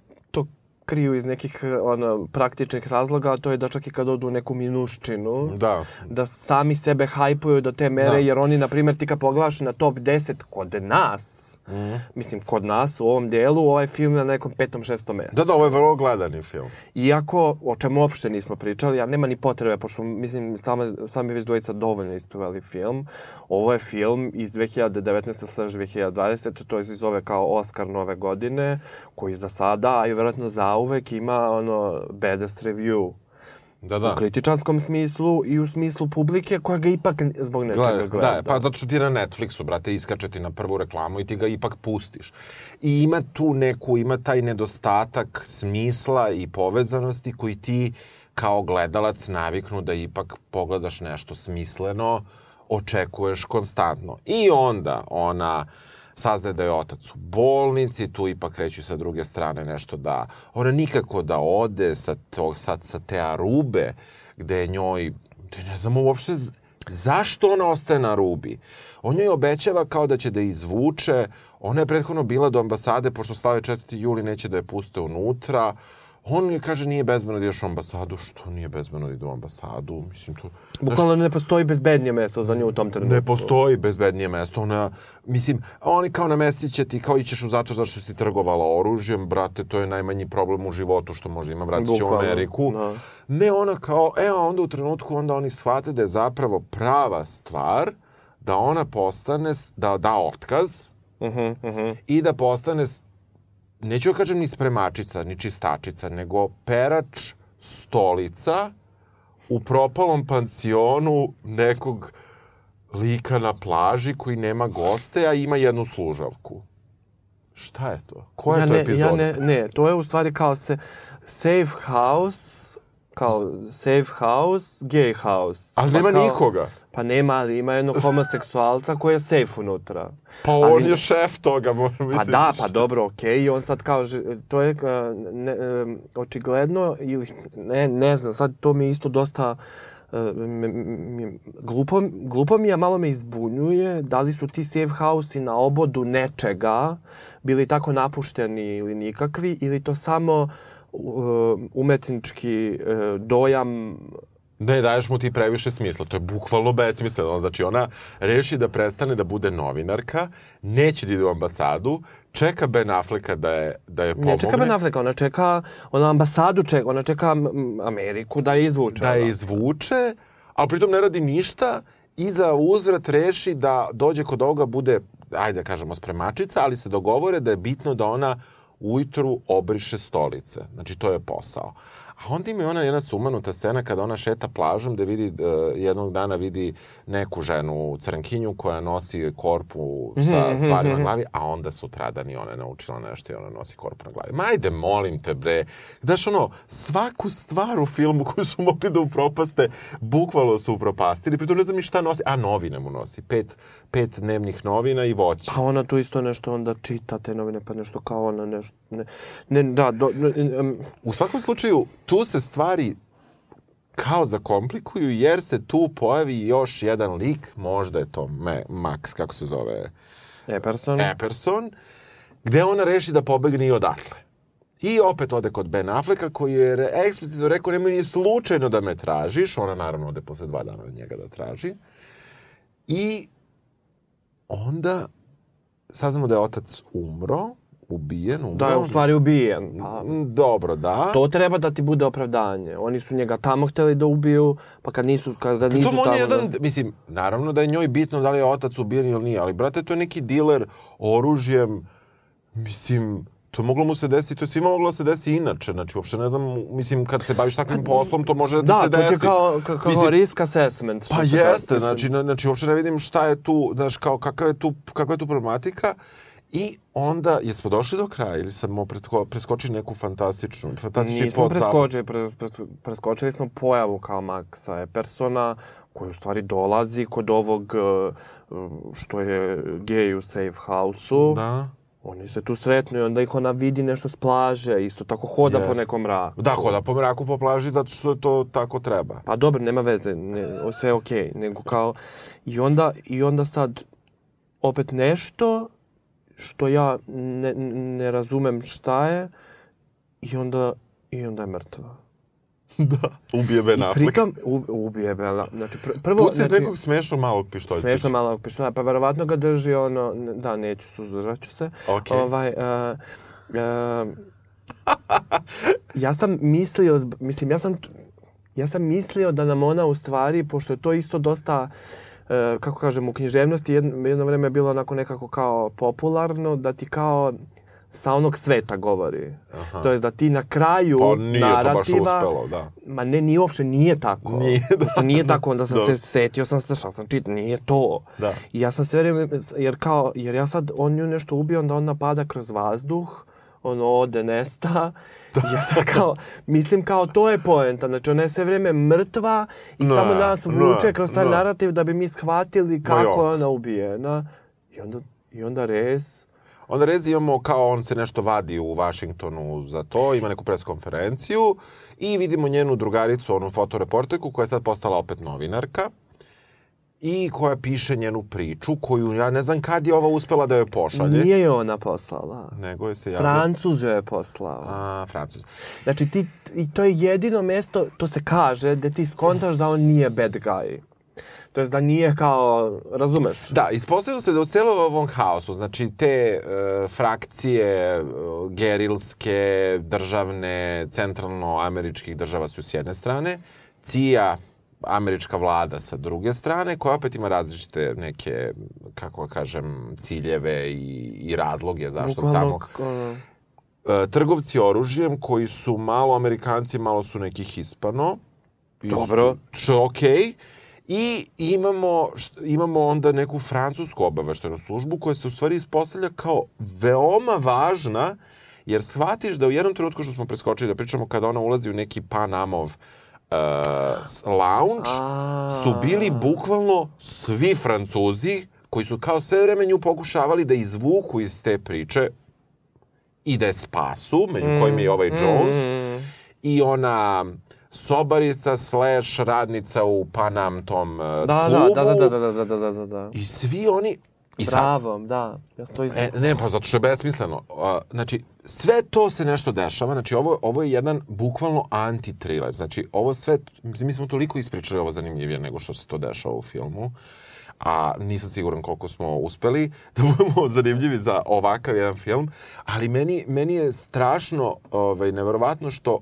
kriju iz nekih ono, praktičnih razloga, a to je da čak i kad odu u neku minuščinu, Da. da sami sebe hajpuju do te mere, Da. jer oni, na primjer, ti kad pogledaš na top 10 kod nas, Mhm. mislim, kod nas u ovom delu, ovaj film je na nekom petom, šestom mjestu. Da, da, ovo je vrlo gledani film. Iako, o čemu uopšte nismo pričali, a nema ni potrebe, pošto, mislim, sami, sami već dvojica dovoljno ispevali film. Ovo je film iz 2019. slash 2020. To se zove kao Oscar nove godine, koji za sada, a i vjerojatno zauvek, ima ono baddest review. Da, da. U kritičanskom smislu i u smislu publike koja ga ipak zbog nečega Gleda, gleda. da, pa zato što ti na Netflixu, brate, iskače ti na prvu reklamu i ti ga ipak pustiš. I ima tu neku, ima taj nedostatak smisla i povezanosti koji ti kao gledalac naviknu da ipak pogledaš nešto smisleno, očekuješ konstantno. I onda ona saznaje da je otac u bolnici, tu ipak kreću sa druge strane nešto da... Ona nikako da ode sa, to, sad sa te Arube, gde je njoj... Te ne znamo uopšte zašto ona ostaje na Arubi. On joj obećava kao da će da izvuče. Ona je prethodno bila do ambasade, pošto slave 4. juli neće da je puste unutra. On kaže nije bezbedno da ideš u ambasadu. Što nije bezbedno da ide u ambasadu? Mislim, to... Bukvalno ne postoji bezbednije mesto za nju u tom trenutku. Ne postoji bezbednije mesto. Ona, mislim, oni kao namestiće ti, kao ićeš u zatvor zašto si trgovala oružjem, brate, to je najmanji problem u životu što možda ima, vratit će u Ameriku. da. Ne, ona kao, evo, onda u trenutku, onda oni shvate da je zapravo prava stvar da ona postane, da da otkaz Mhm, mhm. i da postane, neću da kažem ni spremačica, ni čistačica, nego perač stolica u propalom pansionu nekog lika na plaži koji nema goste, a ima jednu služavku. Šta je to? Koja je ja to ne, epizoda? Ja ne, ne, to je u stvari kao se safe house, kao safe house, gay house. Ali Pa nema kao- nikoga. Pa nema, ali ima jednog [laughs] homoseksualca koji je safe unutra. Pa Ali- on je šef toga, moram Pa mislim. da, pa dobro, okej, i on sad kao, to je a, ne, em, očigledno, ili ne, ne znam, sad to mi je isto dosta e, m- m- m- glupo, glupo mi je, malo me izbunjuje, da li su ti safe house na obodu nečega bili tako napušteni ili nikakvi, ili to samo uh, umetnički uh, dojam Ne daješ mu ti previše smisla. To je bukvalno besmisleno. Znači, ona reši da prestane da bude novinarka, neće da ide u ambasadu, čeka Ben Afflecka da je, da je pomogne. Ne čeka Ben Afflecka, ona čeka, ona ambasadu čeka, ona čeka Ameriku da je izvuče. Da je izvuče, ali pritom ne radi ništa i za uzvrat reši da dođe kod ovoga bude, ajde da kažemo, spremačica, ali se dogovore da je bitno da ona ujutru obriše stolice. Znači, to je posao. A onda ima i ona jedna sumanuta scena kada ona šeta plažom da vidi, uh, jednog dana vidi neku ženu crnkinju koja nosi korpu sa Mhm, stvarima na mhm. glavi, a onda sutradan i ona je naučila nešto i ona nosi korpu na glavi. Ma ajde, molim te bre. Znaš ono, svaku stvar u filmu koju su mogli da upropaste, bukvalno su upropastili. Pritom ne znam ni šta nosi. A, novine mu nosi. Pet, pet dnevnih novina i voće. Pa ona tu isto nešto onda čita te novine, pa nešto kao ona nešto... Ne, ne da, do, ne, em, U svakom slučaju, tu se stvari kao zakomplikuju jer se tu pojavi još jedan lik, možda je to Me, Max, kako se zove, Epperson. Epperson, gde ona reši da pobegne i odatle. I opet ode kod Ben Afflecka koji je eksplicitno rekao nemoj ni slučajno da me tražiš. Ona naravno ode posle dva dana od njega da traži. I onda saznamo da je otac umro, ubijen, umro. Da je u stvari ubijen. Pa, Dobro, da. to treba da ti bude opravdanje. Oni su njega tamo hteli da ubiju, pa kad nisu, kad ga nisu Pritom on tamo... je jedan, da... mislim, naravno da je njoj bitno da li je otac ubijen ili nije, ali brate, to je neki diler oružjem, mislim, to je moglo mu se desiti, to je svima moglo da se desi inače, znači, uopšte ne znam, mislim, kad se baviš takvim poslom, to može da ti Da, se to ti desi. je kao, kao, kao Mislim, risk assessment. Pa jeste, znači, na, znači, uopšte ne vidim šta je tu, znaš, kao, kakva je tu, kakva je tu problematika. I onda, jesmo došli do kraja ili samo presko, preskočili neku fantastičnu, fantastični Nismo podzavod? preskočili, pre, pre, preskočili smo pojavu kao Maxa Eppersona, koji u stvari dolazi kod ovog uh, što je gej u safe house-u. Da. Oni se tu sretnu i onda ih ona vidi nešto s plaže, isto tako hoda po Yes. nekom mraku. Da, hoda po mraku po plaži zato što to tako treba. Pa dobro, nema veze, ne, sve je okej, nego kao... I onda, I onda sad opet nešto što ja ne, ne razumem šta je i onda, i onda je mrtva. [laughs] da. Ubije Ben I Affleck. pritom u, ubije Bela. Znači, pr prvo, Puca iz znači, nekog smešno malog pištoljčića. smešno malog pištolja, pa verovatno ga drži ono, da, neću, suzdržat ću se. Okej. Ovaj, uh, uh, ja sam mislio, mislim, ja sam, ja sam mislio da nam ona u stvari, pošto je to isto dosta, e, kako kažem, u književnosti jedno, jedno vreme je bilo onako nekako kao popularno, da ti kao sa onog sveta govori. Aha. To je da ti na kraju Pa nije to baš narativa... uspelo, da. Ma ne, nije uopšte, nije tako. Nije, [laughs] da. Prosto nije tako, onda sam Dobro. se setio, sam se šta sam čitao, nije to. Da. I ja sam sve vreme, jer kao, jer ja sad, on nju nešto ubio, onda ona pada kroz vazduh, ono ode, nesta. I [laughs] ja sad kao, mislim kao to je poenta, znači ona je sve vreme mrtva i Ne, samo nas ne, vuče kroz taj ne. narativ da bi mi shvatili kako je ona ubijena. I onda, i onda res, Onda rezi imamo kao on se nešto vadi u Vašingtonu za to, ima neku preskonferenciju i vidimo njenu drugaricu, onu fotoreporterku koja je sad postala opet novinarka i koja piše njenu priču koju ja ne znam kad je ova uspela da joj pošalje. nije je ona poslala. Nego je se javila. Francuz joj je poslao. A, Francuz. Znači ti, i to je jedino mesto, to se kaže, da ti skontaš da on nije bad guy. To jest da nije kao, razumeš? Da, ispostavilo se da u celom ovom haosu, znači te e, frakcije e, gerilske, državne, centralno-američkih država su s jedne strane, CIA, američka vlada sa druge strane, koja opet ima različite neke, kako da kažem, ciljeve i, i razloge zašto Bukvalno, tamo. k- ono, E, trgovci oružjem koji su malo Amerikanci, malo su neki Hispano. Dobro. Što je okej. I imamo, št- imamo onda neku francusku obaveštenu službu koja se u stvari ispostavlja kao veoma važna, jer shvatiš da u jednom trenutku što smo preskočili da pričamo kada ona ulazi u neki Panamov uh, s- lounge, A. su bili bukvalno svi Francuzi koji su kao sve vreme nju pokušavali da izvuku iz te priče i da je spasu, među kojima je i ovaj Jones, Mm. i ona sobarica slash radnica u Panam tom uh, Da, da, klubu. da, da, da, da, da, da, da, da, da. I svi oni, I sad, Bravo, da. Ja to. E, ne, pa zato što je besmisleno. Znači, sve to se nešto dešava, znači ovo, ovo je jedan bukvalno anti-thriller, znači ovo sve, mi smo toliko ispričali ovo zanimljivije nego što se to dešava u filmu, a nisam siguran koliko smo uspeli [laughs] da budemo zanimljivi za ovakav jedan film, ali meni, meni je strašno ovaj, neverovatno što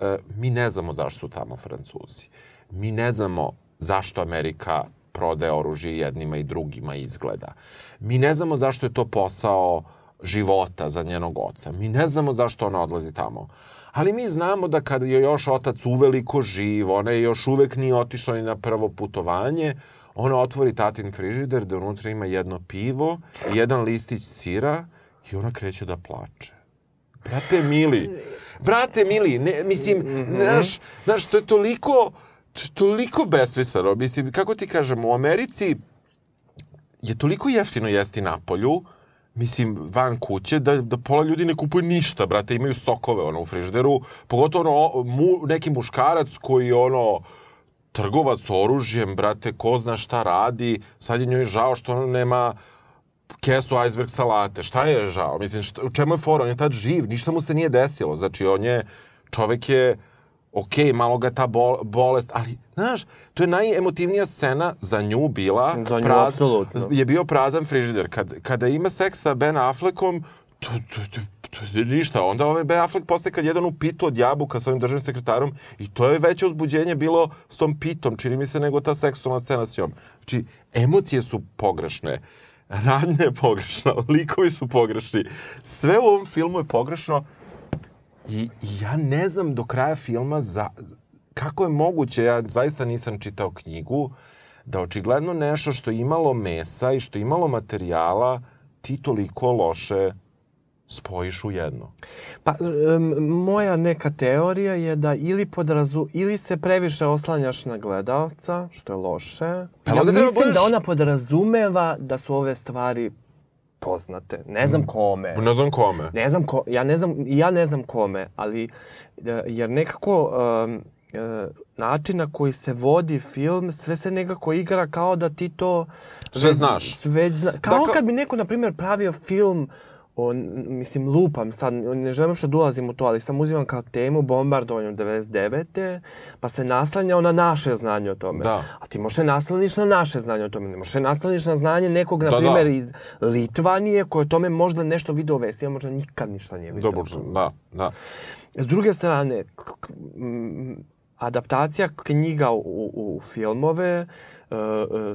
e, mi ne znamo zašto su tamo Francuzi. Mi ne znamo zašto Amerika prodaje oružje jednima i drugima izgleda. Mi ne znamo zašto je to posao života za njenog oca. Mi ne znamo zašto ona odlazi tamo. Ali mi znamo da kada je još otac uveliko živ, ona je još uvek nije otišla ni na prvo putovanje, ona otvori tatin frižider da unutra ima jedno pivo i jedan listić sira i ona kreće da plače. Brate mili, brate mili, ne, mislim, znaš, znaš, to je toliko, to je toliko besmisleno. Mislim, kako ti kažem, u Americi je toliko jeftino jesti na polju, mislim, van kuće, da, da pola ljudi ne kupuje ništa, brate, imaju sokove, ono, u frižderu, pogotovo, ono, mu, neki muškarac koji, ono, trgovac oružjem, brate, ko zna šta radi, sad je njoj žao što ona nema kesu iceberg salate. Šta je žao? Mislim, šta, u čemu je fora? On je tad živ, ništa mu se nije desilo. Znači, on je, čovek je, ok, malo ga ta bol, bolest, ali, znaš, to je najemotivnija scena za nju bila. Za nju, apsolutno. Je bio prazan frižider. Kad, kada ima seks sa Ben Affleckom, to, to, to, to ništa. Onda ovaj Ben Affleck posle kad jedan u pitu od jabuka sa ovim državnim sekretarom i to je veće uzbuđenje bilo s tom pitom, čini mi se, nego ta seksualna scena s njom. Znači, emocije su pogrešne. Radnja je pogrešna, [laughs] likovi su pogrešni. Sve u ovom filmu je pogrešno i, i ja ne znam do kraja filma za, kako je moguće, ja zaista nisam čitao knjigu, da očigledno nešto što je imalo mesa i što je imalo materijala, ti toliko loše spojiš u jedno. Pa, um, moja neka teorija je da ili, podrazu, ili se previše oslanjaš na gledalca, što je loše. Pa ja mislim budeš- da ona podrazumeva da su ove stvari poznate. Ne znam kome. Ne znam kome. Ne znam ko, ja ne znam, ja ne znam kome, ali e, jer nekako um, način na koji se vodi film, sve se nekako igra kao da ti to... Sve već- znaš. Sve zna, kao Dakle- kad bi neko, na primjer, pravio film o, n- mislim, lupam sad, ne želim što da ulazim u to, ali sam uzimam kao temu bombardovanju 99. pa se naslanjao na naše znanje o tome. Da. A ti možeš se nasloniš na naše znanje o tome, ne možeš se nasloniš na znanje nekog, na Da, da. primjer, iz Litvanije, koji o tome možda nešto video u vesti, a možda nikad ništa nije video. Dobro, da, da. S druge strane, adaptacija knjiga u, u filmove e, e,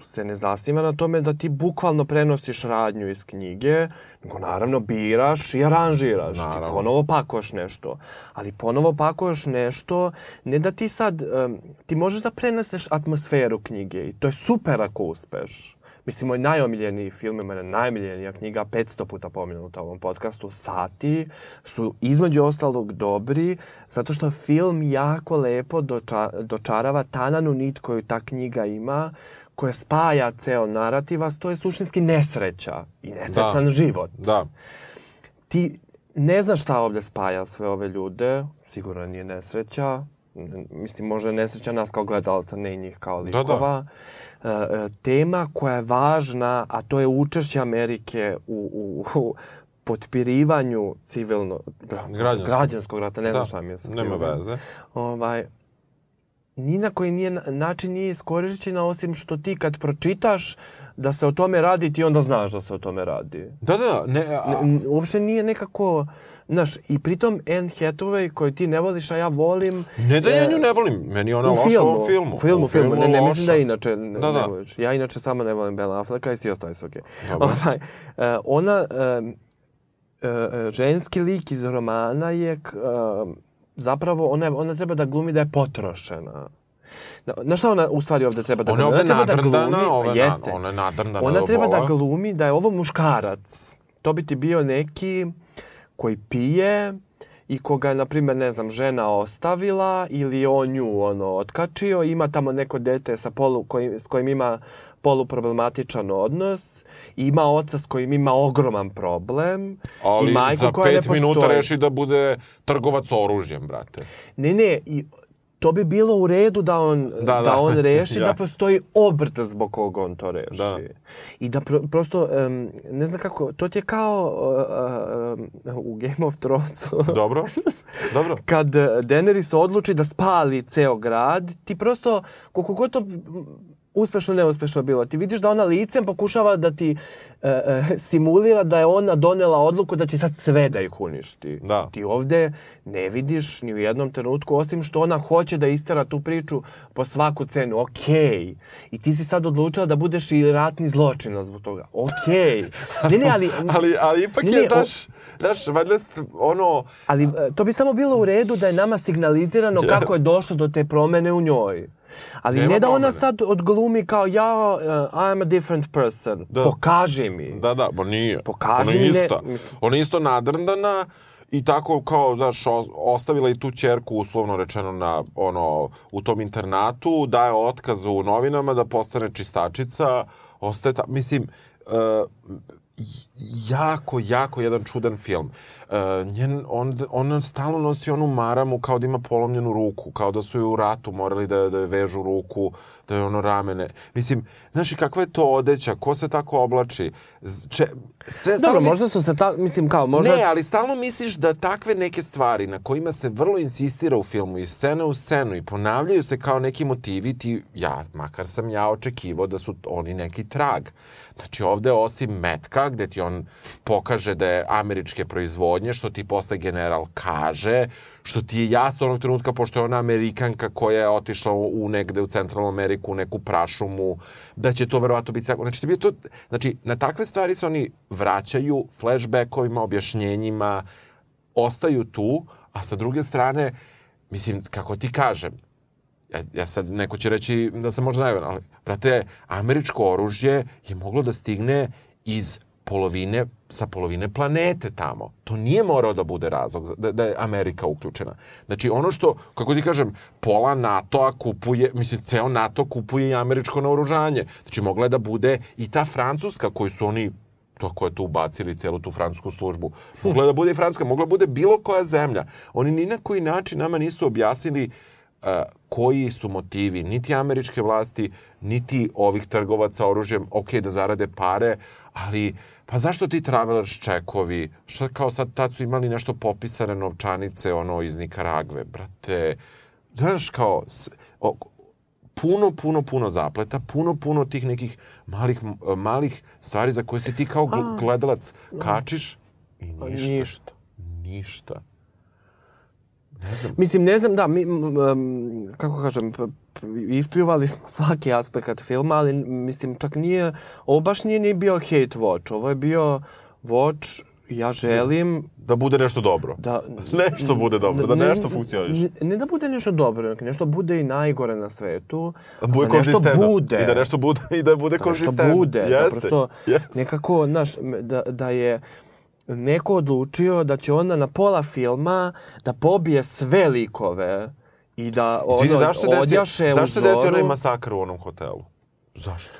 se ne zasniva na tome da ti bukvalno prenosiš radnju iz knjige, nego naravno biraš i aranžiraš. Naravno. Ti ponovo pakuješ nešto. Ali ponovo pakuješ nešto, ne da ti sad, em, ti možeš da preneseš atmosferu knjige i to je super ako uspeš. Mislim, moj najomiljeniji film, ima najomiljenija knjiga, 500 puta pomenuta u ovom podcastu, Sati, su između ostalog dobri, zato što film jako lepo doča, dočarava tananu nit koju ta knjiga ima, koja spaja ceo narativ, a to je suštinski nesreća i nesrećan Da. život. Da. Ti ne znaš šta ovde spaja sve ove ljude, sigurno nije nesreća, mislim, možda nesreća nas kao gledalca, ne i njih kao Da, da. E, e, tema koja je važna, a to je učešće Amerike u, u, u potpirivanju civilno, gra- Građanskog. građanskog rata, ne znam Da, šta mi je sa nema veze. Ovaj, ni na koji nije, način nije iskorišćena osim što ti kad pročitaš da se o tome radi, ti onda znaš da se o tome radi. Da, da, ne, a, Ne, uopšte nije nekako, znaš, i pritom Anne Hathaway koju ti ne voliš, a ja volim... ne da ja e, nju ne volim, meni ona u loša filmu, u filmu. U filmu, U filmu. Ne, ne mislim da inače ne, Da, da. ne voliš. Ja inače samo ne volim Bela Afflecka i svi ostali su okej. Dobro. Ovaj, e, ona, e, ženski lik iz romana je e, zapravo, ona, ona treba da glumi da je potrošena. Na, na šta ona u stvari ovde treba da Ona je ovde da nadrndana, glumi- ova je jeste. na, ona je nadrndana Ona treba da glumi da je ovo muškarac. To bi ti bio neki koji pije i koga na primjer, ne znam, žena ostavila ili on nju ono, otkačio, ima tamo neko dete sa polu, koji, s kojim ima poluproblematičan odnos, ima oca s kojim ima ogroman problem, Ali i majku za koja ne pet minuta postoji. reši da bude trgovac oružjem, brate. Ne, ne, i to bi bilo u redu da on, da, Da, da. da. on reši [laughs] da Jasno. postoji obrt zbog koga on to reši. Da. I da pro, prosto, em, ne znam kako, to ti je kao uh, uh, um, u Game of Thronesu. [laughs] Dobro, dobro. kad Daenerys odluči da spali ceo grad, ti prosto, koliko god to uspešno neuspešno bilo, ti vidiš da ona licem pokušava da ti e, e, simulira da je ona donela odluku da će sad sve da ih uništi. Da. Ti ovde ne vidiš ni u jednom trenutku, osim što ona hoće da istera tu priču po svaku cenu. Okej. I ti si sad odlučila da budeš i ratni zločinac zbog toga. Okej. Ne, ne, ali... [laughs] Ali, ali ipak Ne, je, o- daš, daš, valjda, ono, Ali e, to bi samo bilo u redu da je nama signalizirano Yes. kako je došlo do te promene u njoj. Ali Nema ne da ona sad odglumi kao ja, uh, I'm a different person. Da. Pokaži mi. Da, da, ma nije. Pokaži Ona mi je ne- ista. Ona je isto nadrndana i tako kao, znaš, ostavila i tu čerku uslovno rečeno na, ono, u tom internatu, daje otkaz u novinama da postane čistačica, ostaje ta, mislim, uh, jako, jako jedan čudan film. Uh, njen, on, on stalno nosi onu maramu kao da ima polomljenu ruku, kao da su joj u ratu morali da, da vežu ruku, da je ono ramene. Mislim, znaš i kakva je to odeća, ko se tako oblači? Če, sve, Dobro, stalno mis- možda su se ta, mislim kao, možda... Ne, ali stalno misliš da takve neke stvari na kojima se vrlo insistira u filmu i scene u scenu i ponavljaju se kao neki motivi, ti, ja, makar sam ja očekivao da su oni neki trag. Znači ovde osim metka, gde ti on pokaže da je američke proizvodnje, što ti posle general kaže, što ti je jasno onog trenutka, pošto je ona Amerikanka koja je otišla u, negde u Centralnu Ameriku, u neku prašumu, da će to verovatno biti tako. Znači, ti bi to, znači, na takve stvari se oni vraćaju flashbackovima, objašnjenjima, ostaju tu, a sa druge strane, mislim, kako ti kažem, ja, ja sad, neko će reći da sam možda naivan, ali, brate, američko oružje je moglo da stigne iz polovine, sa polovine planete tamo. To nije morao da bude razlog da, da je Amerika uključena. Znači, ono što, kako ti kažem, pola NATO-a kupuje, mislim, ceo NATO kupuje i američko naoružanje. Znači, mogla je da bude i ta Francuska koju su oni to ko je tu ubacili celu tu francusku službu. Mogla je da bude i francuska, mogla da bude bilo koja zemlja. Oni ni na koji način nama nisu objasnili uh, koji su motivi niti američke vlasti, niti ovih trgovaca oružjem, ok, da zarade pare, ali pa zašto ti travelers čekovi? Što kao sad tad su imali nešto popisane novčanice ono iz Nikaragve, brate. Znaš kao, o, puno, puno, puno zapleta, puno, puno tih nekih malih, malih stvari za koje se ti kao gledalac kačiš i Pa ništa. ništa. Ništa. Ne znam. Mislim, ne znam, da, mi, m, m, kako kažem, ispljuvali smo svaki aspekt filma, ali mislim, čak nije, ovo baš nije ni bio hate watch, ovo je bio watch, ja želim Da bude nešto dobro. da... [laughs] Nešto bude dobro, da ne- nešto funkcioniše. Ne, ne da bude nešto dobro, nešto bude i najgore na svetu. Da bude da nešto bude. I da nešto bude, i da bude da nešto konzistentno. bude, da Jeste, prosto jeste. nekako, znaš, da, da je neko odlučio da će ona na pola filma da pobije sve likove i da ono, Izvini, zašto odjaše zašto se u desio zoru. onaj masakr u onom hotelu? Zašto?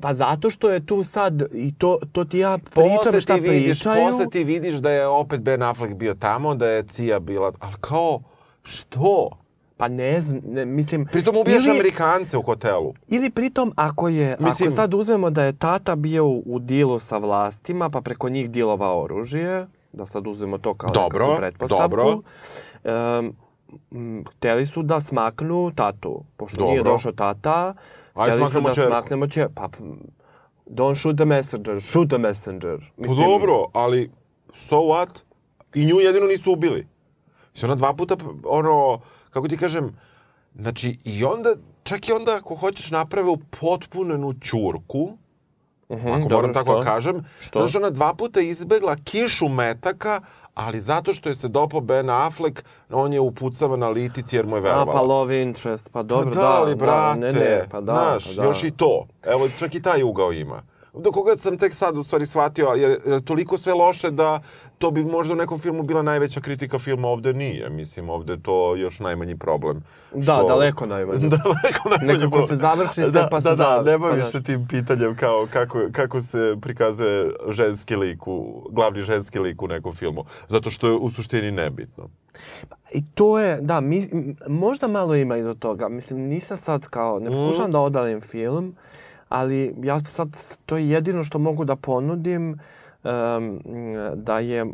Pa zato što je tu sad, i to, to ti ja pričam Posle šta ti vidiš, pričaju. posle ti vidiš da je opet Ben Affleck bio tamo, da je Cija bila... Ali kao, što? Pa ne znam, ne, mislim... Pritom ubijaš ili- Amerikance u hotelu. Ili pritom, ako je, Mislim- ako sad uzmemo da je tata bio u, u dilu sa vlastima, pa preko njih dilovao oružje, da sad uzmemo to kao Dobro, nekakvu pretpostavku, dobro. em, m, hteli su da smaknu tatu. Pošto nije Dobro. došao tata, Ajde, smaknemo da ćerku. smaknemo će, pa don't shoot the messenger, shoot the messenger. Pa dobro, ali so what? I nju jedino nisu ubili. Mislim, ona dva puta, ono, kako ti kažem, znači, i onda, čak i onda ako hoćeš naprave u potpunenu ćurku, Mhm, ako dobro, moram tako što? da kažem, Što? zato što ona dva puta izbegla kišu metaka, ali zato što je se dopao Ben Affleck, on je upucava na litici jer mu je A, verovala. pa love interest, pa dobro, pa da, da, ali da, brate, ne, ne, pa da, znaš, pa da. još i to. Evo, čak i taj ugao ima. Do koga sam tek sad u stvari shvatio, jer, jer je toliko sve loše da to bi možda u nekom filmu bila najveća kritika filma, ovde nije. Mislim, ovde to još najmanji problem. Da, daleko najmanje. [laughs] daleko najmanji Nekako problem. se završi sve, da, pa se da, da, ne baviš Pa da. se tim pitanjem kao kako, kako se prikazuje ženski lik, u, glavni ženski lik u nekom filmu. Zato što je u suštini nebitno. I to je, da, mi, možda malo ima i do toga. Mislim, nisam sad kao, ne pokušavam da odalim film, ali ja sad, to je jedino što mogu da ponudim, da je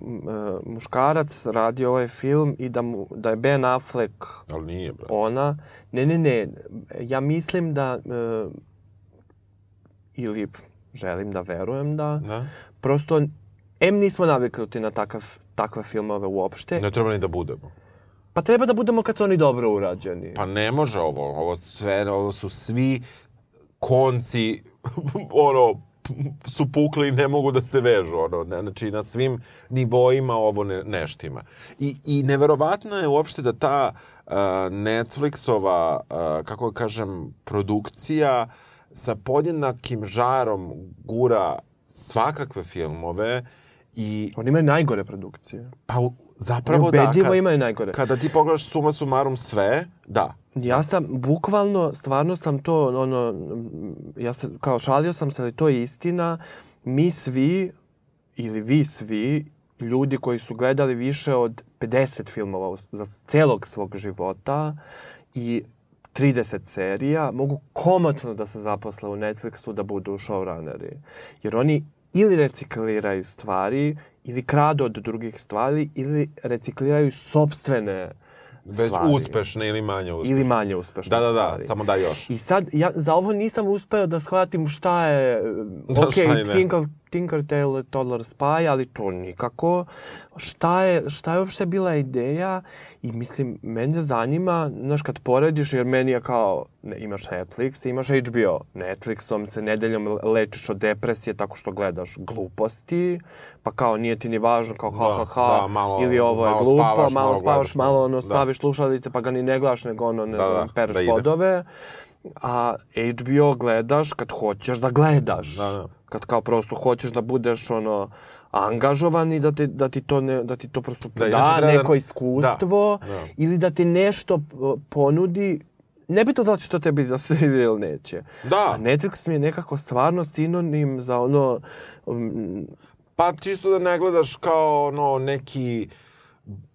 muškarac radio ovaj film i da, mu, da je Ben Affleck Ali nije, brate. ona. Ne, ne, ne. Ja mislim da, ili želim da verujem da, Da? prosto, em nismo naviknuti na takav, takve filmove uopšte, Ne treba ni da budemo. Pa treba da budemo kad su oni dobro urađeni. Pa ne može ovo, ovo sve, ovo su svi konci, [laughs] ono, su pukli i ne mogu da se vežu, ono, ne, znači na svim nivoima ovo ne, neštima. I, I neverovatno je uopšte da ta uh, Netflixova, uh, kako da kažem, produkcija sa podjednakim žarom gura svakakve filmove i Oni imaju najgore produkcije. pa zapravo da, ubedljivo kad, imaju najgore. kada ti pogledaš suma sumarum sve, da, Ja sam, bukvalno, stvarno sam to, ono, ja se, kao šalio sam se, ali to je istina. Mi svi, ili vi svi, ljudi koji su gledali više od 50 filmova za celog svog života i 30 serija, mogu komotno da se zaposle u Netflixu da budu showrunneri. Jer oni ili recikliraju stvari, ili kradu od drugih stvari, ili recikliraju sobstvene već stvari. uspešne ili manje uspešne. Ili manje uspešne Da, da, da, stvari. samo da još. I sad, ja za ovo nisam uspeo da shvatim šta je, [laughs] Da, ok, šta je ne. Tinker, Tinker Tailor Toddler Spy, ali to nikako. Šta je, šta je uopšte bila ideja? I mislim, mene zanima, znaš, kad porediš, jer meni je kao, ne, imaš Netflix, imaš HBO. Netflixom se nedeljom lečiš od depresije tako što gledaš gluposti, pa kao nije ti ni važno, kao ha, Da, ha, ha, da, malo- ili ovo je malo glupo, spavaš, malo malo spavaš, gledaš, malo ono, da. staviš slušalice pa ga ni ne gledaš, nego ono, ne Da, znam, da, pereš da ide. A HBO gledaš kad hoćeš da gledaš. Da, da. Kad kao prosto hoćeš da budeš ono angažovan i da, te, da, ti, to ne, da ti to prosto Da, da, da- neko iskustvo Da, da. ili da ti nešto ponudi Nebitno da li će to tebi da se vidi ili neće. Da. A Netflix mi je nekako stvarno sinonim za ono... um, Pa čisto da ne gledaš kao ono neki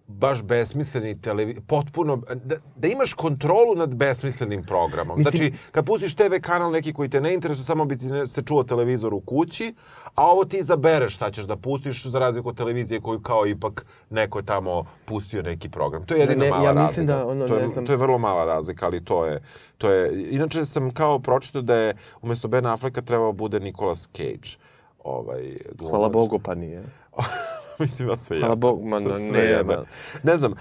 baš besmisleni televi... potpuno, da, da imaš kontrolu nad besmislenim programom. Mislim- Znači, kad pustiš TV kanal neki koji te ne interesuje, samo bi ti se čuo televizor u kući, a ovo ti izabereš šta ćeš da pustiš za razliku od televizije koju kao ipak neko je tamo pustio neki program. To je jedina Ne, ne, mala ja razlika. mislim da, ono, to, je, ne znam- to je vrlo mala razlika, ali to je, to je... Inače sam kao pročitao da je umesto Ben Afflecka trebao bude Nicolas Cage. Ovaj, glumac. hvala Bogu pa nije. [laughs] [laughs] Mislim, ja sve Hvala jedno. Bogu, ma, Sve ne, ma. Ne znam, uh,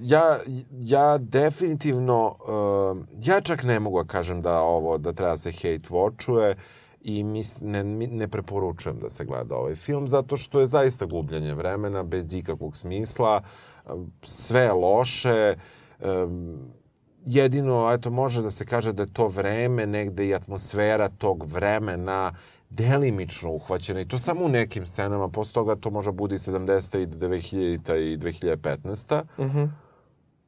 ja, ja definitivno, uh, ja čak ne mogu da kažem da ovo, da treba se hate watchuje i mis, ne, ne preporučujem da se gleda ovaj film, zato što je zaista gubljenje vremena, bez ikakvog smisla, uh, sve je loše, um, jedino, eto, može da se kaže da je to vreme negde i atmosfera tog vremena delimično uhvaćena i to samo u nekim scenama, posle toga to može bude i 70. i 2000. i 2015. Mhm.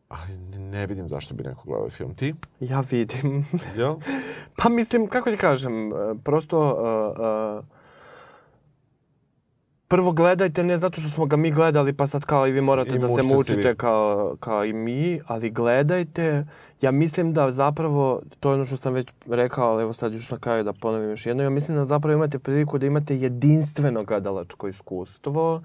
Ali ne- ne vidim zašto bi neko gledao ovaj film. Ti? Ja vidim. Jel? [laughs] Pa mislim, kako ti kažem, e, prosto... Uh, uh, prvo gledajte ne zato što smo ga mi gledali pa sad kao i vi morate I da se mučite vi. kao, kao i mi, ali gledajte. Ja mislim da zapravo, to je ono što sam već rekao, ali evo sad još na kraju da ponovim još jedno, ja mislim da zapravo imate priliku da imate jedinstveno gledalačko iskustvo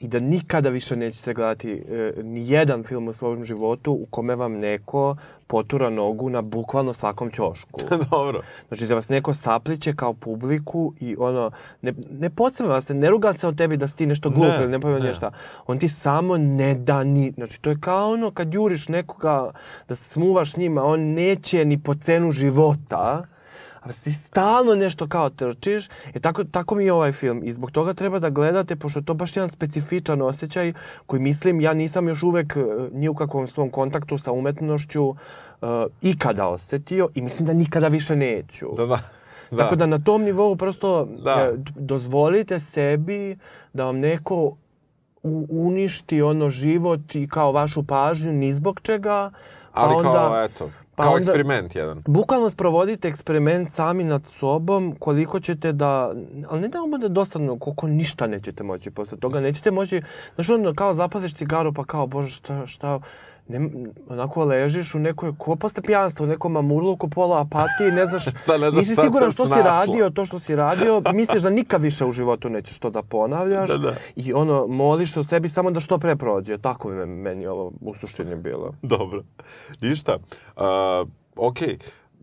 i da nikada više nećete gledati e, ni jedan film u svom životu u kome vam neko potura nogu na bukvalno svakom ćošku. [laughs] Dobro. Znači da vas neko sapliće kao publiku i ono, ne, ne podsmeva se, ne ruga se o tebi da si ti nešto glup Ne, ili ne pojma ništa. On ti samo ne da ni, znači to je kao ono kad juriš nekoga da se smuvaš njima, on neće ni po cenu života, ti stalno nešto kao trčiš. E tako, tako mi je ovaj film i zbog toga treba da gledate, pošto je to baš jedan specifičan osjećaj koji mislim ja nisam još uvek e, ni u kakvom svom kontaktu sa umetnošću uh, ikada osetio i mislim da nikada više neću. Da, da. Da. Tako da na tom nivou prosto Da. e, dozvolite sebi da vam neko uništi ono život i kao vašu pažnju ni zbog čega. Ali onda, kao, eto, pa kao onda- eksperiment jedan. Bukvalno sprovodite eksperiment sami nad sobom, koliko ćete da, ali ne da vam bude dosadno, koliko ništa nećete moći posle toga, nećete moći, znaš ono, kao zapališ cigaru, pa kao, bože, šta, šta, ne, onako ležiš u nekoj, ko posle pijanstva, u nekom mamurluku, pola apatije, ne znaš, [laughs] Da ne znaš nisi siguran što si radio, to što si radio, misliš da nikad više u životu nećeš to da ponavljaš Da, da. i ono, moliš se o sebi samo da što pre prođe, tako bi me- meni ovo u suštini bilo. Dobro. Ništa. Uh, ok,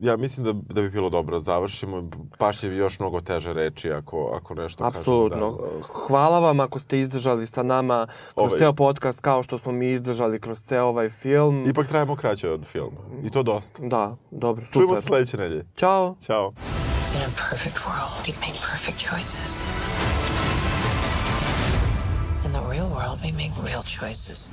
ja mislim da, da bi bilo dobro da završimo. Baš je još mnogo teže reči ako, ako nešto Apsolutno. kažemo. Hvala vam ako ste izdržali sa nama kroz Ovaj. ceo podcast kao što smo mi izdržali kroz ceo ovaj film. Da. Ipak trajamo kraće od filma. I to dosta. Da, dobro, Čujemo super. se sledeće nedelje. Ćao. Ćao. In a perfect world, we make perfect choices. In the real world, we make real choices.